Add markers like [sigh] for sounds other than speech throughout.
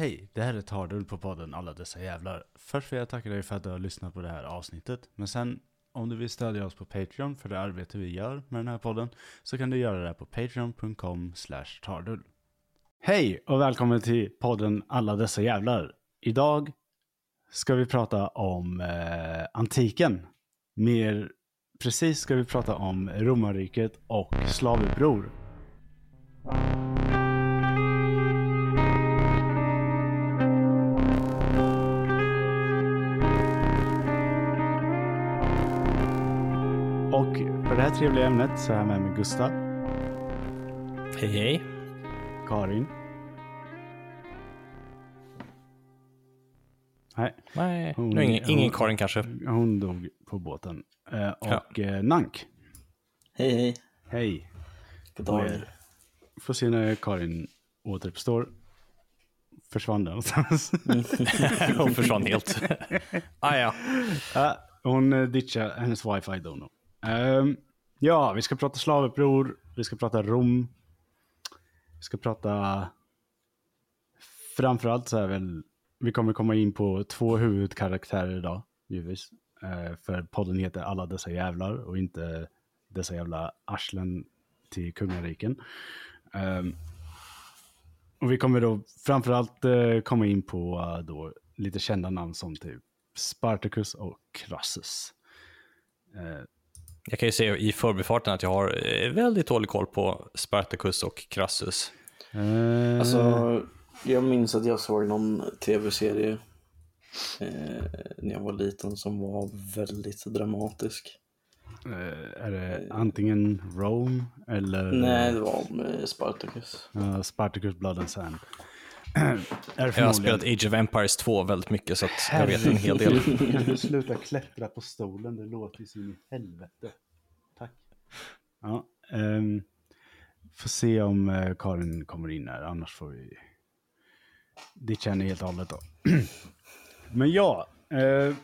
Hej, det här är Tardul på podden Alla dessa jävlar. Först vill jag tacka dig för att du har lyssnat på det här avsnittet. Men sen, om du vill stödja oss på Patreon för det arbete vi gör med den här podden, så kan du göra det på patreon.com slash tardul. Hej och välkommen till podden Alla dessa jävlar. Idag ska vi prata om eh, antiken. Mer precis ska vi prata om romarriket och slavuppror. Här trevliga ämnet så är jag med mig Gustav, Hej hej. Karin. Nej, Nej, Hon- nu ingen, ingen hon- Karin kanske. hon dog på båten. Eh, och eh, Nank, Hej hej. hej. God dag. Oj. Får se när Karin återuppstår. Försvann den någonstans. [laughs] Hon försvann helt. [laughs] ah, ja. Ja, hon uh, ditchade hennes wifi då. nog. Ja, vi ska prata slavuppror, vi ska prata Rom. Vi ska prata... Framförallt så är väl... Vi kommer komma in på två huvudkaraktärer idag, givetvis. Eh, för podden heter Alla dessa jävlar och inte dessa jävla arslen till kungariken. Ehm, och vi kommer då framförallt eh, komma in på eh, då lite kända namn som typ Spartacus och Crassus. Eh, Eh, Jag kan ju säga i förbifarten att jag har eh, väldigt dålig koll på Spartacus och Crassus. eh, Alltså, jag minns att jag såg någon tv-serie eh, när jag var liten som var väldigt dramatisk. eh, är det antingen Rome eller Nej, det var med Spartacus. eh, Spartacus Blood and Sand? [clears throat] är det Jag har spelat Age of Empires 2 väldigt mycket så att jag vet en hel del. Kan [laughs] du sluta klättra på stolen? Det låter ju in i helvete. Tack. Ja, ehm, får se om eh, Karin kommer in här, annars får vi ditcha henne helt och hållet då. [clears throat] Men ja, eh,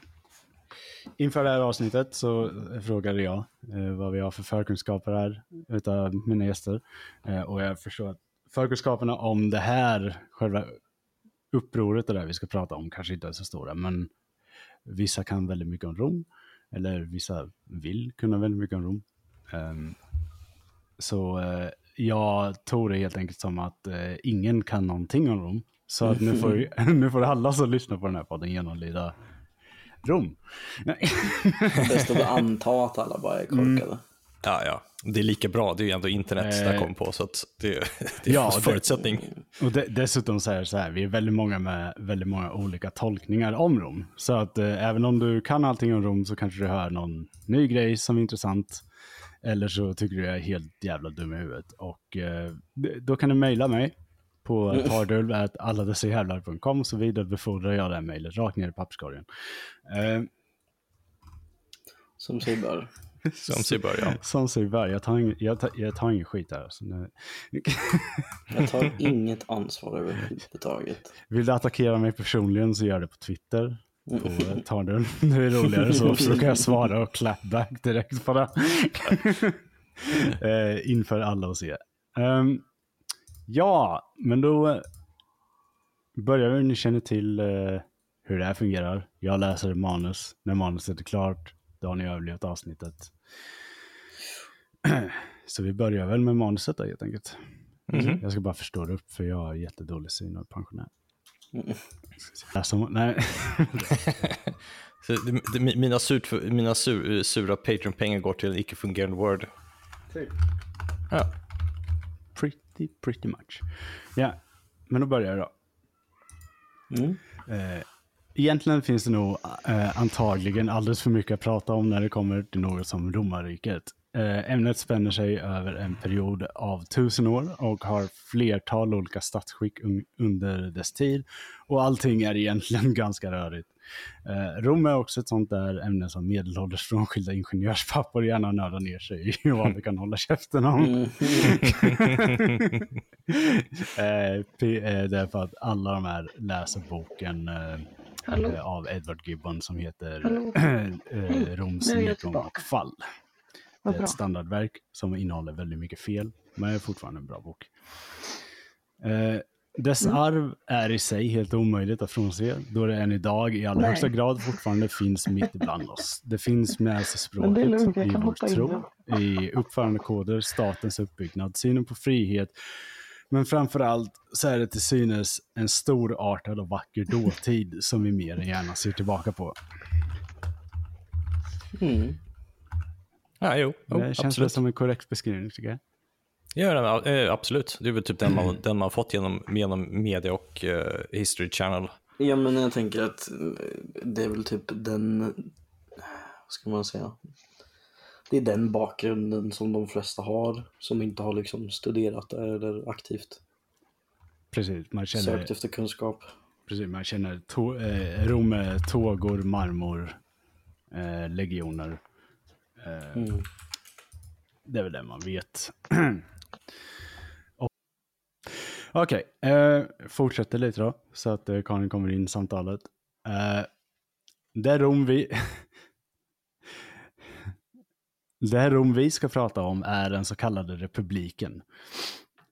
inför det här avsnittet så frågade jag eh, vad vi har för förkunskaper här utav mina gäster. Och jag förstår att förkunskaperna om det här, själva upproret och det där vi ska prata om kanske inte är så stora, men vissa kan väldigt mycket om Rom, eller vissa vill kunna väldigt mycket om Rom. Ehm, så eh, jag tog det helt enkelt som att eh, ingen kan någonting om Rom. Så att nu får, [laughs] [laughs] nu får alla som lyssnar på den här podden genomlida Rom. Bäst att anta att alla bara är korkade. Ja, ja. Det är lika bra, det är ju ändå internet Eh, där kom på så att det, [laughs] det är ja, det- förutsättning. Och de, dessutom så är det så här, vi är väldigt många med väldigt många olika tolkningar om Rom. Så att eh, även om du kan allting om Rom så kanske du hör någon ny grej som är intressant. Eller så tycker du jag är helt jävla dum i huvudet. Och eh, då kan du mejla mig på [laughs] tardul.alladessajävlar.com så vidarebefordrar jag det här mejlet rakt ner i papperskorgen. Eh, Som sig bör. Som sig bör, ja. som sig bör, jag tar, ing, jag, tar, jag tar ingen skit här. Alltså. Nu- Jag tar [laughs] inget ansvar överhuvudtaget. Vill du attackera mig personligen så gör det på Twitter. På eh, Tardul. [laughs] Det är roligare så, så kan jag svara och clapback direkt på det. [laughs] eh, inför alla att se. Ehm, ja, men då börjar vi. Ni känner till eh, hur det här fungerar. Jag läser manus. När manuset är klart, då har ni överlevt avsnittet. [clears throat] så vi börjar väl med manuset då helt enkelt. Mhm. Jag ska bara förstå det upp för jag har jättedålig syn och är pensionär. Mm. Ma- nej. [laughs] Mina sur, mina sur, sura Patreon-pengar går till en icke-fungerande Word. Ja. pretty, pretty much. Ja, men då börjar jag då. Mm. Eh, egentligen finns det nog eh, antagligen alldeles för mycket att prata om när det kommer till något som romarriket. Eh, ämnet spänner sig över en period av tusen år och har flertal olika statsskick un- under dess tid. Och allting är egentligen [laughs] ganska rörigt. Eh, Rom är också ett sånt där ämne som medelålders frånskilda ingenjörspappor gärna nördar ner sig i och aldrig kan hålla käften om. Mm. [laughs] eh, eh, därför att alla de här läser boken eh, Hallå? eh, av Edward Gibbon som heter Roms nedgång och fall. Det är ett standardverk som innehåller väldigt mycket fel, men är fortfarande en bra bok. Eh, Dess arv är i sig helt omöjligt att frånse, då det än idag i allra Nej. högsta grad fortfarande finns mitt ibland oss. Det finns med det är språket, i vår tro, i uppförandekoder, statens uppbyggnad, synen på frihet. Men framför allt så är det till synes en storartad och vacker dåtid som vi mer än gärna ser tillbaka på. Mm. Ja, jo, jo det känns absolut. som en korrekt beskrivning tycker jag. Ja, eh, absolut. Det är väl typ den man, den man fått genom, genom media och eh, History Channel. Ja, men jag tänker att eh, det är väl typ den, vad ska man säga? Det är den bakgrunden som de flesta har, som inte har liksom studerat eller aktivt Precis, man känner, sökt efter kunskap. precis, man känner to, eh, Rom med tågor, marmor, eh, legioner. Eh, Mm. Det är väl det man vet. [clears throat] Okej, eh, fortsätter lite då, så att eh, Karin kommer in i samtalet. Eh, det Rom vi... [laughs] det här Rom vi ska prata om är den så kallade republiken.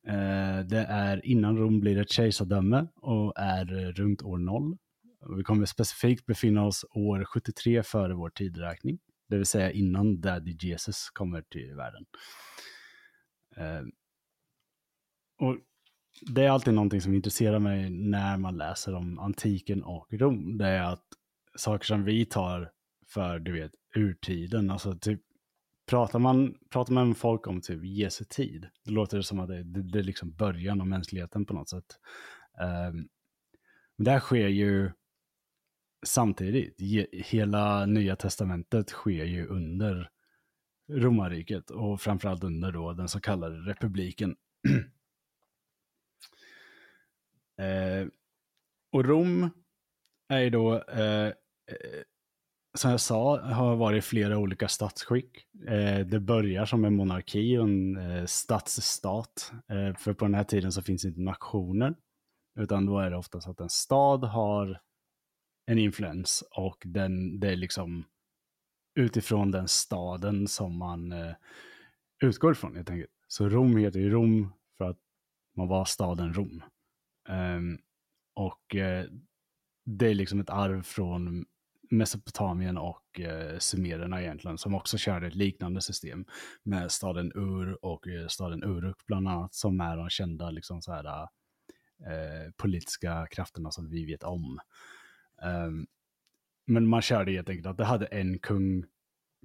Eh, det är innan Rom blir ett kejsardöme och är runt år 0. Vi kommer specifikt befinna oss år 73 före vår tidräkning. Det vill säga innan Daddy Jesus kommer till världen. Eh, och det är alltid någonting som intresserar mig när man läser om antiken och Rom. Det är att saker som vi tar för, du vet, urtiden, alltså typ Pratar man, pratar man med folk om typ Jesu tid, då låter det som att det, det, det är liksom början av mänskligheten på något sätt. Um, men det här sker ju samtidigt. Je, hela nya testamentet sker ju under romarriket och framförallt under då den så kallade republiken. [clears throat] eh, och Rom är ju då, eh, eh som jag sa, har varit flera olika statsskick. Eh, det börjar som en monarki och en eh, statsstat. Eh, för på den här tiden så finns inte nationer. Utan då är det oftast att en stad har en influens och den, det är liksom utifrån den staden som man eh, utgår ifrån helt enkelt. Så Rom heter ju Rom för att man var staden Rom. Ehm, och eh, det är liksom ett arv från Mesopotamien och eh, sumererna egentligen, som också körde ett liknande system med staden Ur och eh, staden Uruk bland annat, som är de kända liksom så här, eh, politiska krafterna som vi vet om. Um, men man körde helt enkelt att det hade en kung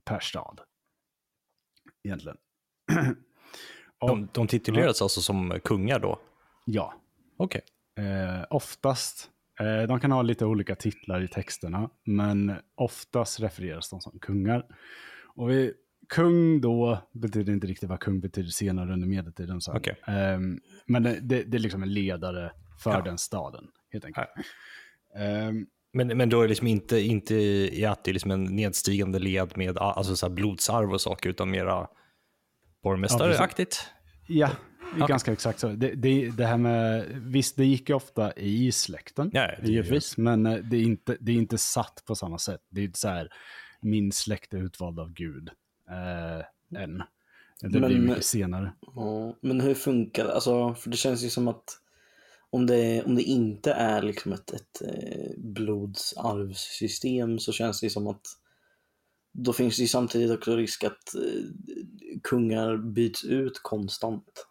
per stad. Egentligen. och, [clears throat] De, de tituleras alltså som kungar då? ja, Okej. Eh, oftast, de kan ha lite olika titlar i texterna, men oftast refereras de som kungar. Och vi, kung då betyder inte riktigt vad kung betyder senare under medeltiden. Så. Okej. Eh, men det, det, det är liksom en ledare för Ja. den staden, helt enkelt. Eh, Men, men då är det liksom inte, inte i att det är liksom en nedstigande led med alltså så blodsarv och saker, utan mera borgmästareaktigt? ja, Okej. ganska exakt så. Det, det, det här med, visst det gick ju ofta i släkten, Ja, givetvis, men eh, det är, inte, det är inte satt på samma sätt. Det är inte så här, min släkt är utvald av Gud, eh, än. Det blir Men- mycket senare. Ja, men hur funkar det? Alltså, för det känns ju som att om det, om det inte är liksom ett, ett eh, blodsarvssystem så känns det som att då finns det ju samtidigt också risk att eh, kungar byts ut konstant.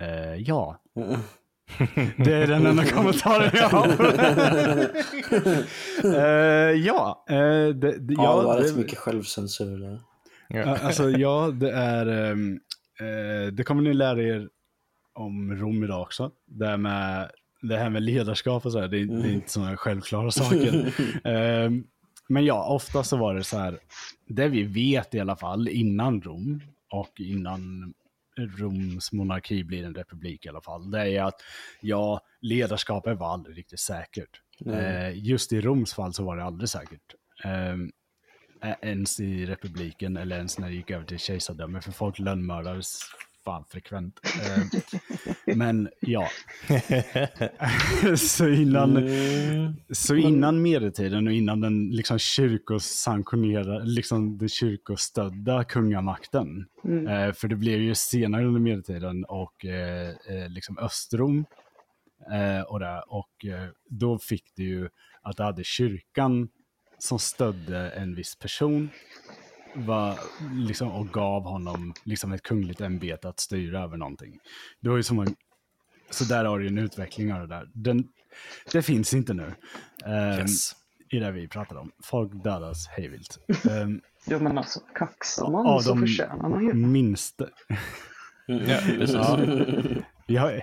Eh, ja, Mm. [laughs] det är den enda kommentaren jag har. [laughs] eh, ja, eh, det, det, Ja, det var rätt mycket självcensur där. Ja, Alltså ja, det är, eh, det kommer ni lära er om Rom idag också. Det här med, det här med ledarskap och så här, det, är- det är inte sådana självklara saker. [laughs] Ehm, men ja, ofta så var det så här, det vi vet i alla fall innan Rom och innan Roms monarki blir en republik i alla fall, det är att ja, ledarskapet var aldrig riktigt säkert. Eh, just i Roms fall så var det aldrig säkert. Ehm, ens i republiken eller ens när det gick över till kejsardöme, för folk lönnmördades fan frekvent. Eh, men ja. [laughs] så, innan, Mm. så innan medeltiden och innan den liksom kyrkosanktionerade, liksom den kyrkostödda kungamakten. Eh, för det blev ju senare under medeltiden och eh, liksom Östrom och, där, och då fick du ju att du hade kyrkan som stödde en viss person var, liksom, och gav honom liksom, ett kungligt ämbete att styra över någonting. Det var ju som en, så där har du ju en utveckling av det där. Den, det finns inte nu. eh, Yes. I det vi pratar om. Folk dödas hejvilt. [laughs] Um, Jo men alltså, kaxar man Ja, så de- förtjänar man ju. minst... Ja, precis. Ja. Vi har,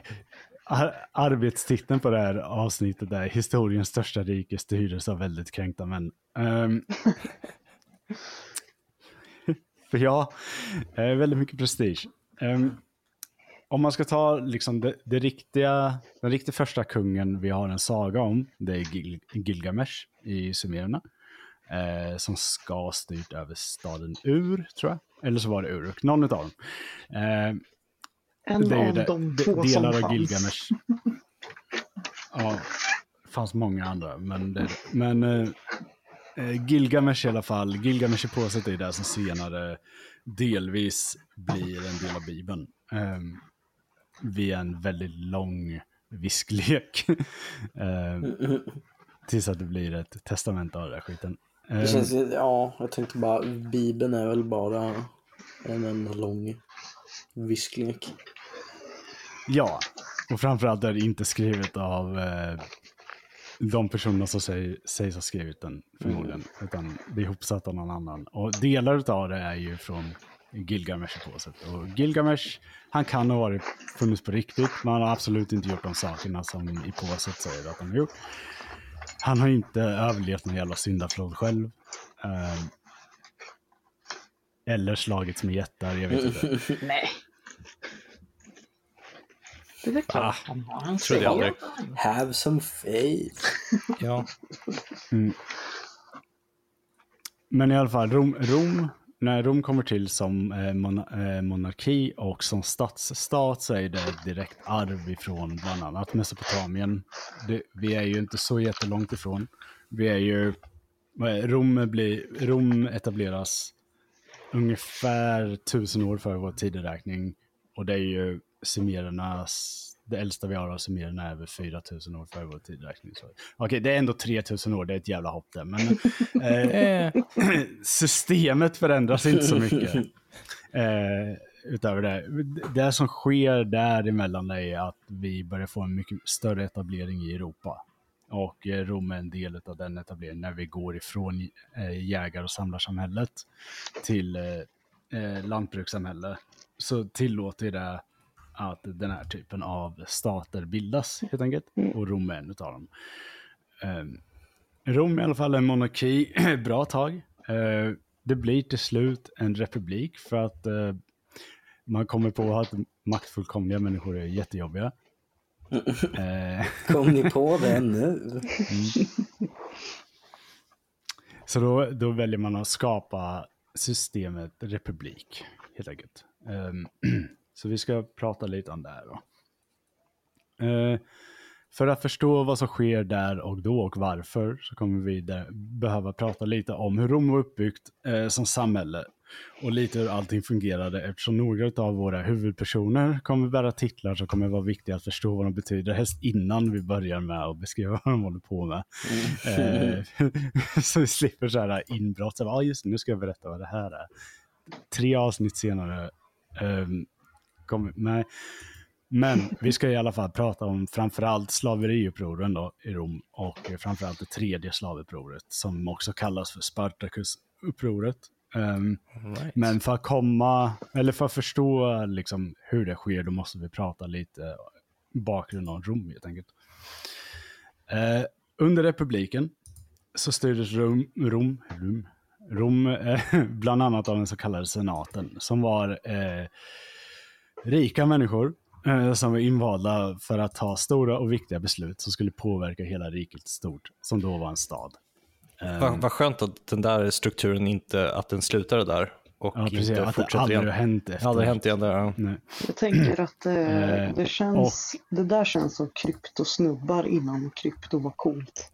ar, arbetstiteln på det här avsnittet är historiens största rike styrdes av väldigt kränkta män. Ehm, [laughs] för [laughs] ja, eh, väldigt mycket prestige. Ehm, om man ska ta liksom det, det riktiga, den riktigt första kungen vi har en saga om, det är Gil, Gilgamesh i Sumererna. Eh, som ska ha styrt över staden Ur, tror jag. Eller så var det Uruk, någon av dem. Eh, En det är av det, de två som delar av fanns. Gilgamesh. [laughs] Ja, det fanns många andra, men, det, men eh, Gilgamesh i alla fall, Gilgamesh i påset är det som senare delvis blir en del av Bibeln. Eh, via en väldigt lång visklek. [laughs] eh, tills att det blir ett testament av den där skiten. Eh, Det känns, ja, jag tänkte bara, Bibeln är väl bara en enda lång visklek. Ja, och framförallt är det inte skrivet av eh, de personerna som säg, sägs ha skrivit den förmodligen. Utan det är ihopsatt av någon annan. Och delar av det är ju från Gilgamesh på sätt. Och Gilgamesh, han kan ha varit funnits på riktigt, men han har absolut inte gjort de sakerna som i påset säger att han har gjort. Han har inte överlevt någon jävla syndaflod själv. Eh, eller slagits med jättar, jag vet inte. [laughs] Nej. Det är väl klart Ah, han har. Han jag aldrig. Have some faith. [laughs] Ja. Men i alla fall, Rom, Rom när Rom kommer till som eh, mona, eh, monarki och som statsstat så är det direkt arv ifrån bland annat Mesopotamien. Det, vi är ju inte så jättelångt ifrån. Vi är ju, Rom, blir, Rom etableras ungefär tusen år före vår tideräkning. Och det är ju sumerernas, det äldsta vi har av sumererna är över 4000 år före vår tideräkning. Så. Okej, det är ändå 3000 år, det är ett jävla hopp där. Men eh, [clears throat] systemet förändras inte så mycket. [laughs] Eh, utöver det. Det som sker däremellan är att vi börjar få en mycket större etablering i Europa. Och eh, Rom är en del av den etableringen när vi går ifrån eh, jägar och samlarsamhället till eh, eh, lantbrukssamhälle. Så tillåter det att den här typen av stater bildas helt enkelt. Och Rom är en av dem. Um, Rom i alla fall en monarki ett [clears throat] bra tag. Eh, det blir till slut en republik för att eh, man kommer på att maktfullkomliga människor är jättejobbiga. [laughs] Eh, Kom ni på det [laughs] nu? så då, då väljer man att skapa systemet republik, helt enkelt. Ehm, [clears throat] så vi ska prata lite om det här då. Eh, för att förstå vad som sker där och då och varför så kommer vi där behöva prata lite om hur Rom var uppbyggt eh, som samhälle och lite hur allting fungerade eftersom några av våra huvudpersoner kommer bära titlar som kommer vara viktiga att förstå vad de betyder, helst innan vi börjar med att beskriva [laughs] vad de håller på med. Eh, [laughs] så vi slipper så här inbrott, ja ah, just nu ska jag berätta vad det här är. Tre avsnitt senare um, kommer, nej. Men vi ska i alla fall prata om framförallt slaveriupproren då i Rom och framförallt det tredje slavupproret som också kallas för Spartacusupproret. Um, Right. men för att komma, eller för att förstå liksom hur det sker, då måste vi prata lite bakgrund om Rom helt enkelt. Eh, under republiken så styrdes Rom, Rom, Rom, Rom eh, [laughs] bland annat av den så kallade senaten som var eh, rika människor eh, som var invalda för att ta stora och viktiga beslut som skulle påverka hela riket stort, som då var en stad. Eh, Vad vad skönt att den där strukturen inte, att den slutade där och ja, precis, inte att det aldrig har hänt efter. hade hänt igen där. Ja. Nej. Jag tänker att eh, [clears throat] Eh, det, känns, det där känns som kryptosnubbar innan krypto var coolt.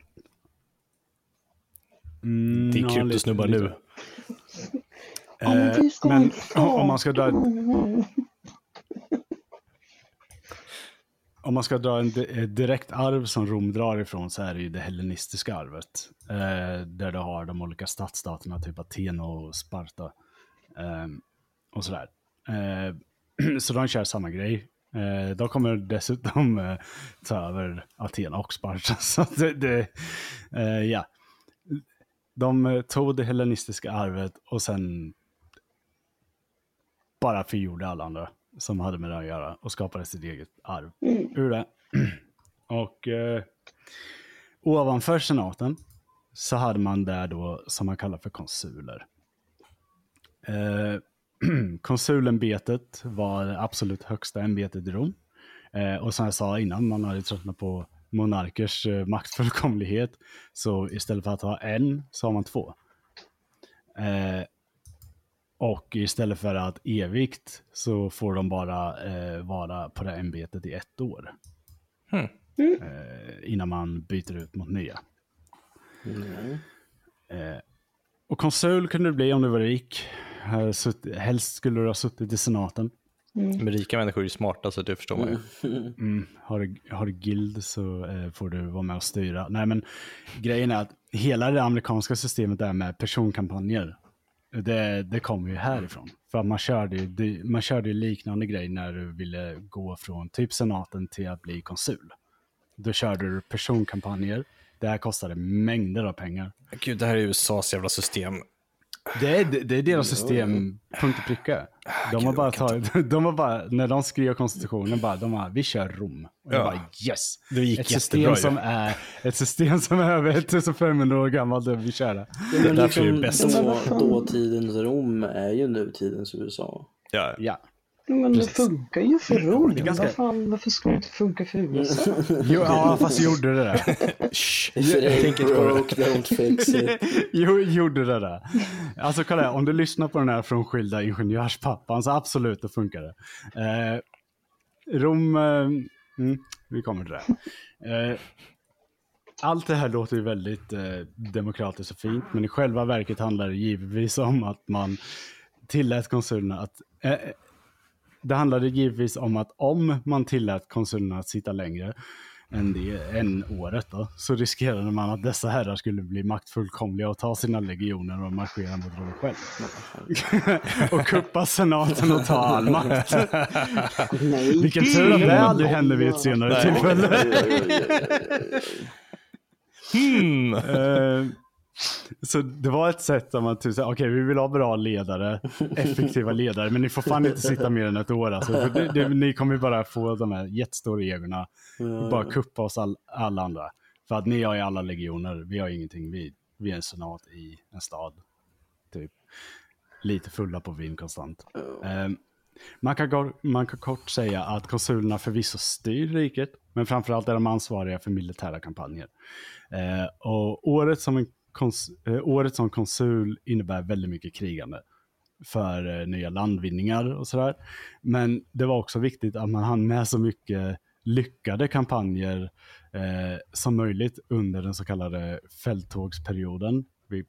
Mm, Det är kryptosnubbar nu. Ja, men Eh, men om man ska dra om man ska dra en eh, direkt arv som Rom drar ifrån så är det ju det hellenistiska arvet. Eh, där du har de olika stadsstaterna, typ Aten och Sparta. Eh, och sådär. Eh, [clears throat] så de kör samma grej. Eh, de kommer dessutom eh, ta över Aten och Sparta. [laughs] Så det, det, eh, ja. De eh, tog det hellenistiska arvet och sen bara förgjorde alla andra som hade med det att göra och skapade sitt eget arv ur det. [clears throat] Och eh, ovanför senaten så hade man där då som man kallar för konsuler. Eh, [clears throat] konsulämbetet var det absolut högsta ämbetet i Rom. Eh, och som jag sa innan, man hade tröttnat på monarkers eh, maktfullkomlighet. Så istället för att ha en så har man två. Eh, och istället för att evigt så får de bara eh, vara på det ämbetet i ett år. Hmm. Eh, innan man byter ut mot nya. Mm. Eh, och konsul kunde du bli om du var rik. Helst skulle du ha suttit i senaten. Men rika människor är ju smarta så det förstår man ju. Mm, har, du, har du guild så eh, får du vara med och styra. Nej men grejen är att hela det amerikanska systemet där med personkampanjer. Det, det kommer ju härifrån. För att man körde ju man körde ju liknande grej när du ville gå från typ senaten till att bli konsul. Då körde du personkampanjer. Det här kostade mängder av pengar. Gud, det här är USAs jävla system. Det är, det är deras system, punkt och pricka. De har bara tagit, [laughs] de har bara, när de skrev konstitutionen, bara, de har, vi kör Rom. Och jag Ja. bara yes! Det gick ett jättebra system, som är, ett system som är över 1500 år gammalt, vi kör det. Ja, men därför är det liksom, bäst. Då, dåtidens Rom är ju nutidens USA. Ja. Ja. Men det funkar ju för. Det är ganska- Vad fan, varför skulle det inte funka för USA? [laughs] Jo, ja, fast gjorde det där. [laughs] Shh, jag tänker inte det. broke, don't fix it. [laughs] jo, gjorde det där. Alltså kolla, om du lyssnar på den här frånskilda ingenjörspappan så absolut, då funkar det. Eh, Rom, eh, mm, vi kommer till det. Eh, allt det här låter ju väldigt eh, demokratiskt och fint, men i själva verket handlar det givetvis om att man tillät konsulerna att... Det handlade givetvis om att om man tillät konsulerna att sitta längre än, det, än året då, så riskerade man att dessa herrar skulle bli maktfullkomliga och ta sina legioner och marschera mot Rom själv. [laughs] och kuppa senaten och ta all makt. Nej, Vilken tur att det aldrig hände vid ett senare tillfälle. Hmm. Eh, Så det var ett sätt där man typ okej vi vill ha bra ledare, effektiva ledare, men ni får fan inte sitta mer än ett år alltså. Det, det, ni kommer bara få de här jättestora egorna och bara kuppa oss all, alla andra. För att ni har ju alla legioner, vi har ingenting, vi, vi är en senat i en stad. Typ. Lite fulla på vin konstant. Eh, man, kan, man kan kort säga att konsulerna förvisso styr riket, men framförallt är de ansvariga för militära kampanjer. Eh, och året som, en året som konsul innebär väldigt mycket krigande för eh, nya landvinningar och sådär. Men det var också viktigt att man hann med så mycket lyckade kampanjer eh, som möjligt under den så kallade fälttågsperioden. Vi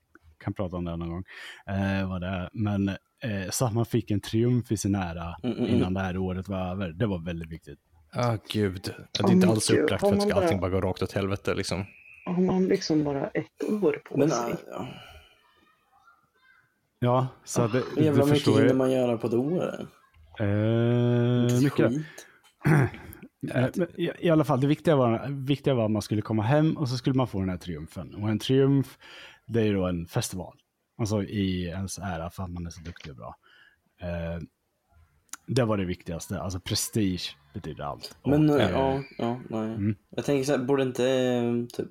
kan prata om det någon gång. Eh, vad det är. Men eh, så att man fick en triumf i sin ära Mm, mm, mm. innan det här året var över. Det var väldigt viktigt. Ah, gud. Det är inte alls upplagt för att allting bara- bara gå rakt åt helvete liksom. Har man liksom bara ett år på Men sig? ja. Ja, så att det, Hur jävla du mycket förstår hinner man göra på ett år? Eh, mycket. [clears throat] Eh, i, I alla fall, det viktiga var, viktiga var att man skulle komma hem och så skulle man få den här triumfen. Och en triumf, det är ju då en festival. Alltså i ens ära för att man är så duktig och bra. Eh, det var det viktigaste, alltså prestige betyder allt. Men Och, äh, eh, ja, ja, nej. mm. Jag tänker så här, borde inte eh, typ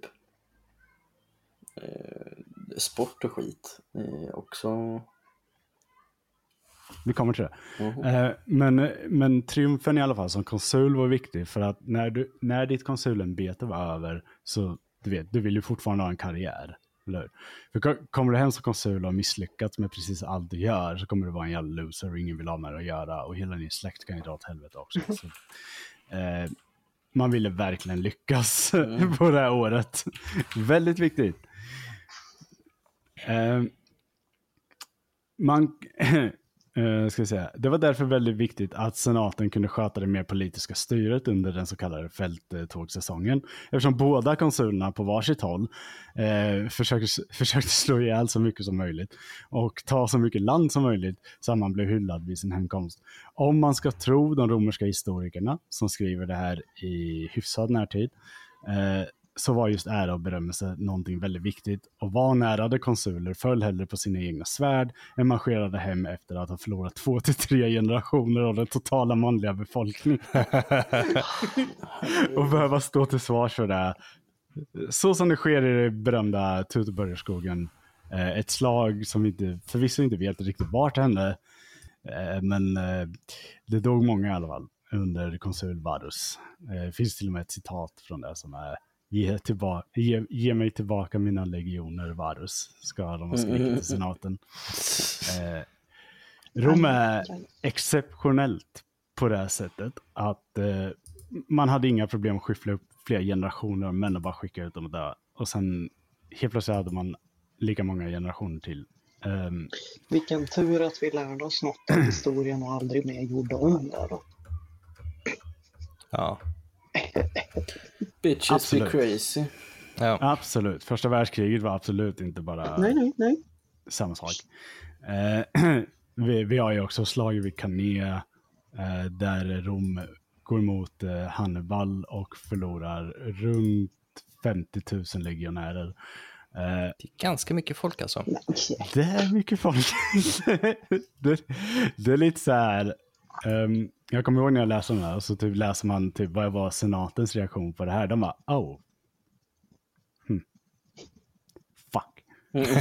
sport och skit eh, också... Vi kommer till det. Mhm. Eh, men, men triumfen i alla fall som konsul var viktig för att när, du, när ditt konsulämbete var över så du vet, du vill ju fortfarande ha en karriär. Eller? För ko- kommer du hem som konsul och har misslyckats med precis allt du gör så kommer du vara en jävla loser och ingen vill ha med dig att göra och hela din släkt kan ju dra åt helvete också. [laughs] Så, eh, man ville verkligen lyckas [laughs] på det här året. Väldigt viktigt. Eh, man, [laughs] eh, ska säga. Det var därför väldigt viktigt att senaten kunde sköta det mer politiska styret under den så kallade fälttågssäsongen. Eftersom båda konsulerna på varsitt håll eh, försökte, [laughs] försökte slå ihjäl så mycket som möjligt och ta så mycket land som möjligt så att man blev hyllad vid sin hemkomst. Om man ska tro de romerska historikerna som skriver det här i hyfsad närtid eh, så var just ära och berömmelse någonting väldigt viktigt och vanärade konsuler föll hellre på sina egna svärd än marscherade hem efter att ha förlorat två till tre generationer av den totala manliga befolkningen. [laughs] och behöva stå till svars för det. Så som det sker i det berömda Tuteborgerskogen. Eh, ett slag som inte, förvisso inte vet riktigt vart det hände, eh, men eh, det dog många i alla fall under konsul Varus. Det finns till och med ett citat från det som är Ge, tillbaka, ge, ge, mig tillbaka mina legioner, Varus, ska de ha skrikit till senaten. [laughs] Eh, Rom är exceptionellt på det här sättet att eh, man hade inga problem att skyffla upp flera generationer av män och bara skicka ut dem och dö. Och sen helt plötsligt hade man lika många generationer till. Um, Vilken tur att vi lärde oss något av historien och aldrig mer gjorde om det då. Ja. [laughs] Bitches Absolut. be crazy. ja. absolut, första världskriget var absolut inte bara Nej, nej, nej. samma sak. Eh, [clears throat] vi, vi har ju också slaget vid Canea eh, där Rom går emot eh, Hannibal och förlorar runt 50 000 legionärer. Eh, Det är ganska mycket folk alltså. nej. det är mycket folk. [laughs] det, det är lite så här. Ehm, jag kommer ihåg när jag läste den här och så typ läser man typ vad var senatens reaktion på det här. De bara, oh. Hmm. Fuck.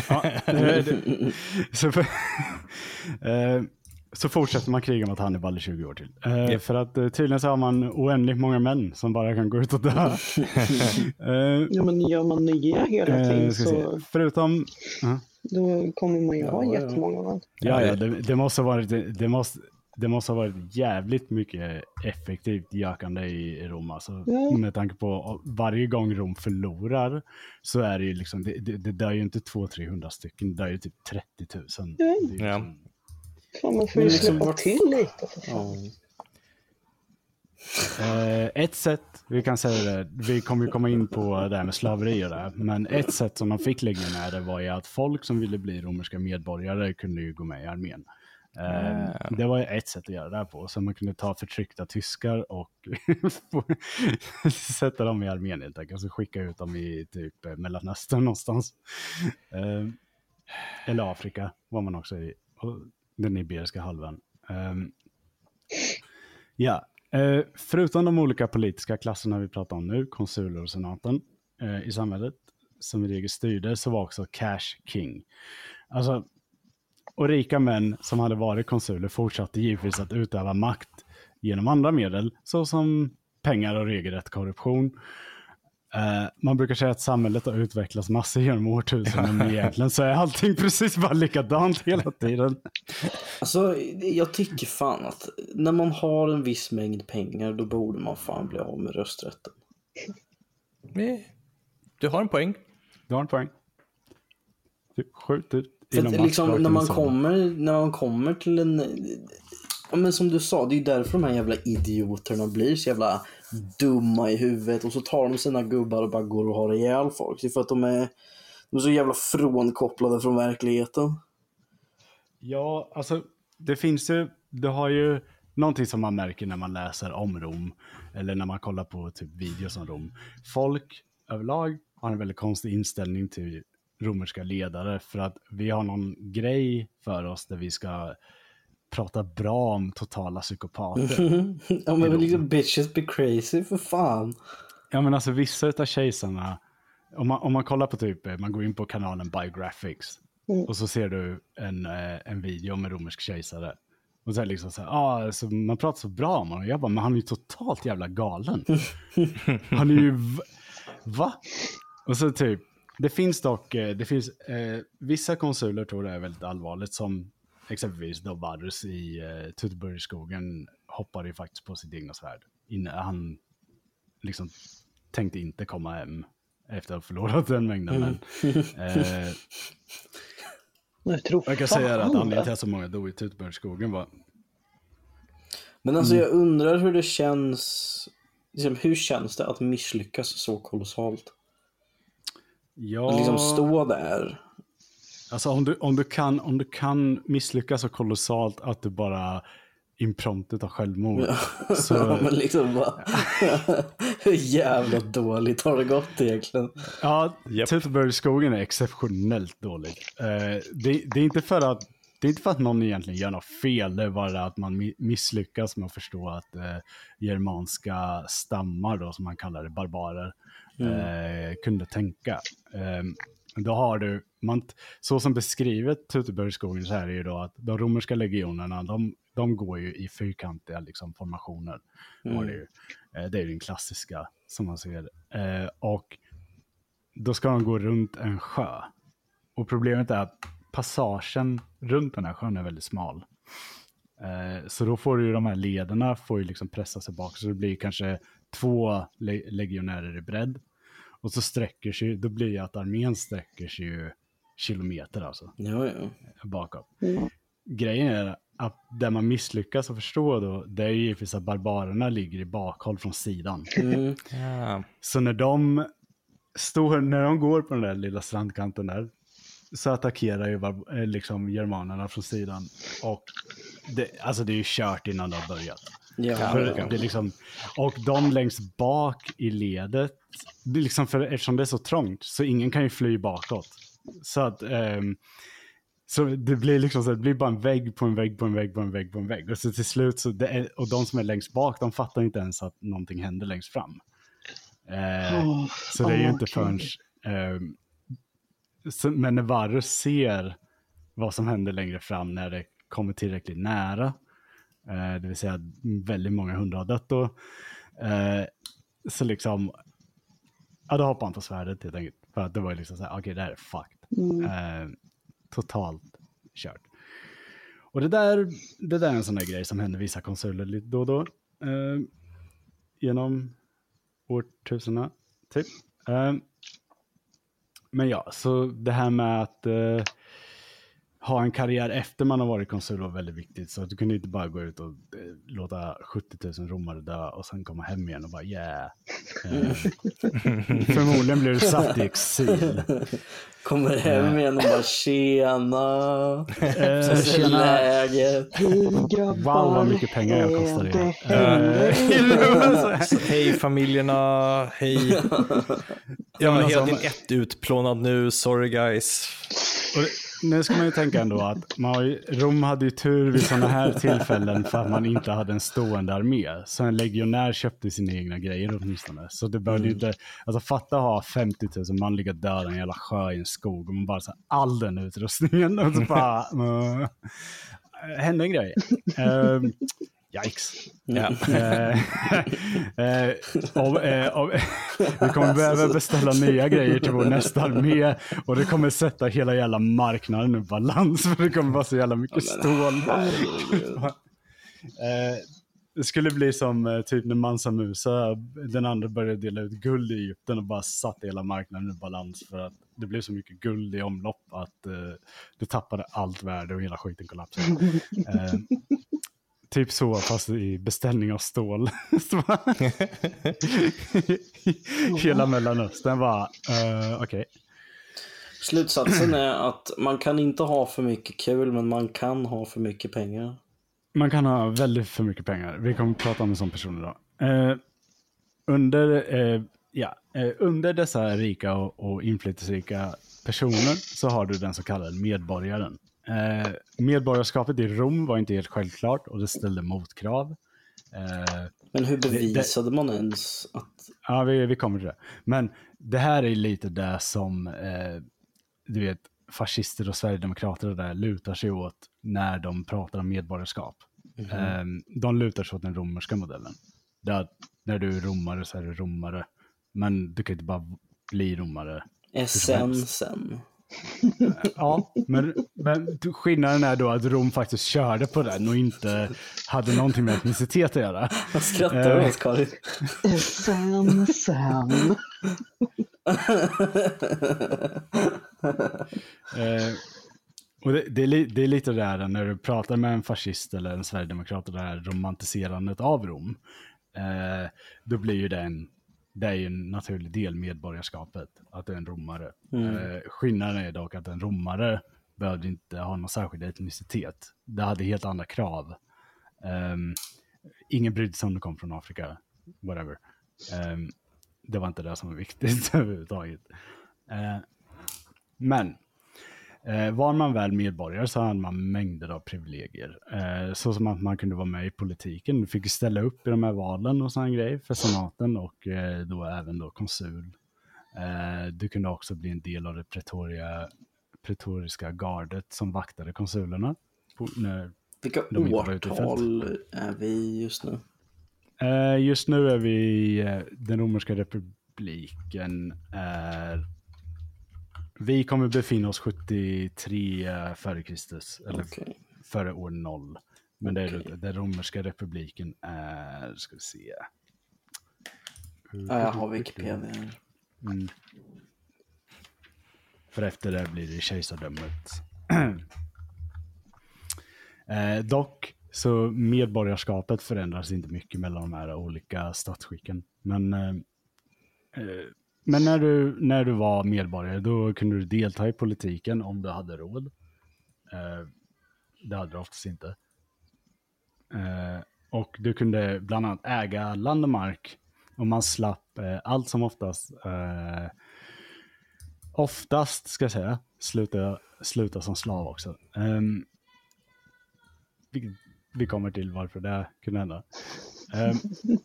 Ja, det- [laughs] så, för, [laughs] eh, så fortsätter man kriga mot Hannibal i 20 år till. Eh, Japp. För att eh, tydligen så har man oändligt många män som bara kan gå ut och dö. [laughs] Eh, Ja, men gör man nya hela tiden så. Förutom, då kommer man ju ha Ja, ja. jättemånga män. Ja, ja det, det, måste ha varit, det, det måste, det måste ha varit jävligt mycket effektivt gökande i Rom. Alltså, Ja. Med tanke på varje gång Rom förlorar så är det ju liksom, det, det, det dör ju inte 200-300 stycken, det dör ju typ 30 000. Det är ju Ja. liksom, Fan, man får ju liksom släppa till lite. Ja. Eh, ett sätt, vi kan säga det, vi kommer ju komma in på det här med slaveri och det, men ett sätt som de fick legionärer var ju att folk som ville bli romerska medborgare kunde ju gå med i armén. Mm. Eh, det var ju ett sätt att göra det här på, så man kunde ta förtryckta tyskar och [laughs] sätta dem i armén helt enkelt, och så skicka ut dem i typ Mellanöstern någonstans. Eh, eller Afrika var man också i, den Iberiska halvön. Eh, ja, förutom de olika politiska klasserna vi pratar om nu, konsuler och senaten i samhället, som i regel styrde, så var också cash king. Alltså, och rika män som hade varit konsuler fortsatte givetvis att utöva makt genom andra medel, såsom pengar och regelrätt korruption. Eh, man brukar säga att samhället har utvecklats massor genom årtusenden, men egentligen så är allting [laughs] precis bara likadant hela [laughs] tiden. Alltså, jag tycker fan att när man har en viss mängd pengar då borde man fan bli av med rösträtten. Du har en poäng. Du har en poäng. Typ Skjut ut För att, liksom, när, man kommer, när man kommer till en... Ja, men som du sa, det är ju därför de här jävla idioterna blir så jävla dumma i huvudet och så tar de sina gubbar och bara går och har ihjäl folk. Det är för att de är, de är så jävla frånkopplade från verkligheten. Ja, alltså det finns ju, du har ju någonting som man märker när man läser om Rom eller när man kollar på typ videos om Rom. Folk överlag har en väldigt konstig inställning till romerska ledare för att vi har någon grej för oss där vi ska prata bra om totala psykopater. [laughs] ja men liksom bitches be crazy för fan. Ja men alltså vissa av kejsarna, om man, om man kollar på typ, eh, man går in på kanalen Biographics Mm. och så ser du en, eh, en video med romersk kejsare. Och så liksom så här, ah, alltså, man pratar så bra om honom. Jag bara, men han är ju totalt jävla galen. [laughs] han är ju, va? Och så typ, det finns dock, eh, det finns, eh, vissa konsuler tror det är väldigt allvarligt som exempelvis då Varus i eh, Tutburgskogen hoppade ju faktiskt på sitt egna svärd. Inne, han liksom tänkte inte komma hem efter att ha förlorat den mängden. Men, eh, Jag tror Jag kan säga att anledningen till att så många dog i Tutbergsskogen var Men alltså jag undrar hur det känns. Liksom, hur känns det att misslyckas så kolossalt? Ja, liksom stå där. alltså om du, om, du kan, om du kan misslyckas så kolossalt att du bara impromptet har självmord. Så, [laughs] Ja, men liksom bara, [laughs] hur jävla dåligt har det gått egentligen? ja, Japp. Tutbergsskogen är exceptionellt dålig. Eh, det, det, är inte för att, det är inte för att någon egentligen gör något fel, det är bara att man mi- misslyckas med att förstå att eh, germanska stammar, då, som man kallar det, barbarer, eh, kunde tänka. Eh, då har du, man, så som beskrivet Tutebergsskogen så här är ju då att de romerska legionerna, de, de går ju i fyrkantiga liksom, formationer. Var det, ju. Eh, det är ju den klassiska som man ser. Eh, och då ska de gå runt en sjö. Och problemet är att passagen runt den här sjön är väldigt smal. Eh, så då får du ju de här lederna får ju liksom pressa sig bak. Så det blir kanske två le- legionärer i bredd. Och så sträcker sig, då blir det att armén sträcker sig ju kilometer alltså Ja, ja. bakåt. Mm. Grejen är att där man misslyckas att förstå då, det är ju givetvis att barbarerna ligger i bakhåll från sidan. Mm. Ja. Så när de står, när de går på den där lilla strandkanten där, så attackerar ju eh, liksom germanerna från sidan. Och det, alltså det är ju kört innan det har börjat. Ja, För ja. det är liksom, och de längst bak i ledet, det liksom för, eftersom det är så trångt, så ingen kan ju fly bakåt. Så att, ehm, så det blir liksom så, det blir bara en vägg på en vägg på en vägg på en vägg på en vägg. Och så till slut, så är, och de som är längst bak, de fattar inte ens att någonting händer längst fram. Eh, Åh, så det är ju åh, inte förrän... ehm, så, men när Varus ser vad som händer längre fram när det kommer tillräckligt nära, eh, det vill säga väldigt många hundra har dött då, eh, så liksom, ja då hoppar han på svärdet helt enkelt. För att det var liksom så här, okej det här är fucked. Mm. Eh, totalt kört. Och det där, det där är en sån där grej som händer vissa konsuler lite då och då. Eh, genom årtusendena, typ. Eh, men ja, så det här med att eh, ha en karriär efter man har varit konsul var väldigt viktigt. Så att du kunde inte bara gå ut och eh, låta 70 000 romare dö och sen komma hem igen och bara yeah. Eh, [laughs] förmodligen blir du satt i exil. [laughs] Kommer hem igen och bara tjena. Eh, tjena. läget. Hej grabbar. Wow, vad mycket pengar jag kostar er. det Eh, [laughs] Hej familjerna, hej. Jag alltså, hela om- din ett utplånad nu, sorry guys. Nu ska man ju tänka ändå att man Rom hade ju tur vid sådana här tillfällen för att man inte hade en stående armé. Så en legionär köpte sina egna grejer åtminstone. Så det behövde ju inte, alltså fatta ha 50 000 man ligga döda i en jävla sjö i en skog och man bara så här, all den utrustningen och så bara, [laughs] uh, hände en grej. Uh, yikes. Ja. [laughs] Eh, eh, eh, vi kommer behöva beställa nya grejer till vår nästa armé och det kommer sätta hela jävla marknaden ur balans för det kommer vara så jävla mycket stål. [laughs] Det skulle bli som typ när Mansa Musa, den andra började dela ut guld i Egypten och bara satte hela marknaden ur balans för att det blev så mycket guld i omlopp att det tappade allt värde och hela skiten kollapsade. [laughs] Eh, typ så fast i beställning av stål. [laughs] [laughs] Hela Mellanöstern var uh, okej. Slutsatsen är att man kan inte ha för mycket kul, men man kan ha för mycket pengar. Man kan ha väldigt för mycket pengar. Vi kommer att prata om en sån person idag. Eh, under, eh, ja, eh, under dessa rika och, och inflytelserika personer så har du den så kallade medborgaren. Eh, medborgarskapet i Rom var inte helt självklart och det ställde motkrav. Eh, Men hur bevisade man ens att... Ja, vi, vi kommer till det. Men det här är lite det som, eh, du vet, fascister och sverigedemokrater och där lutar sig åt när de pratar om medborgarskap. Eh, de lutar sig åt den romerska modellen. Där, när du är romare så är du romare. Men du kan inte bara bli romare. Essensen. Ja, men, men skillnaden är då att Rom faktiskt körde på den och inte hade någonting med etnicitet att göra. Vad skrattar du Eh. åt Karin? Sen. Eh, Och det, det, är li, det är lite det där när du pratar med en fascist eller en sverigedemokrat och det här romantiserandet av Rom. Eh, då blir ju det en, det är ju en naturlig del medborgarskapet, att det är en romare. Mm. Eh, skillnaden är dock att en romare behövde inte ha någon särskild etnicitet. Det hade helt andra krav. Um, ingen brydde sig om du kom från Afrika, whatever. Um, det var inte det som var viktigt [laughs] överhuvudtaget. Uh, men uh, var man väl medborgare så hade man mängder av privilegier. Uh, så som att man kunde vara med i politiken, fick ställa upp i de här valen och sådana grejer för senaten och uh, då även då konsul. du kunde också bli en del av det pretoria, pretoriska gardet som vaktade konsulerna. På, när, Vilka De årtal är vi just nu? Eh, just nu är vi eh, den romerska republiken. Är, vi kommer befinna oss 73 före Kristus, eller Okej. före år 0. Men det är, Okej. den romerska republiken är, ska vi se. Ja, jag har Wikipedia. Mm. För efter det blir det kejsardömet. [clears throat] eh, dock så medborgarskapet förändras inte mycket mellan de här olika statsskicken. Men, eh, eh, men när, du, när du var medborgare då kunde du delta i politiken om du hade råd. Eh, det hade du oftast inte. Eh, och du kunde bland annat äga land och mark och man slapp eh, allt som oftast eh, oftast ska jag säga sluta, sluta som slav också. Ehm, vi, vi kommer till varför det kunde hända. Ehm, [laughs]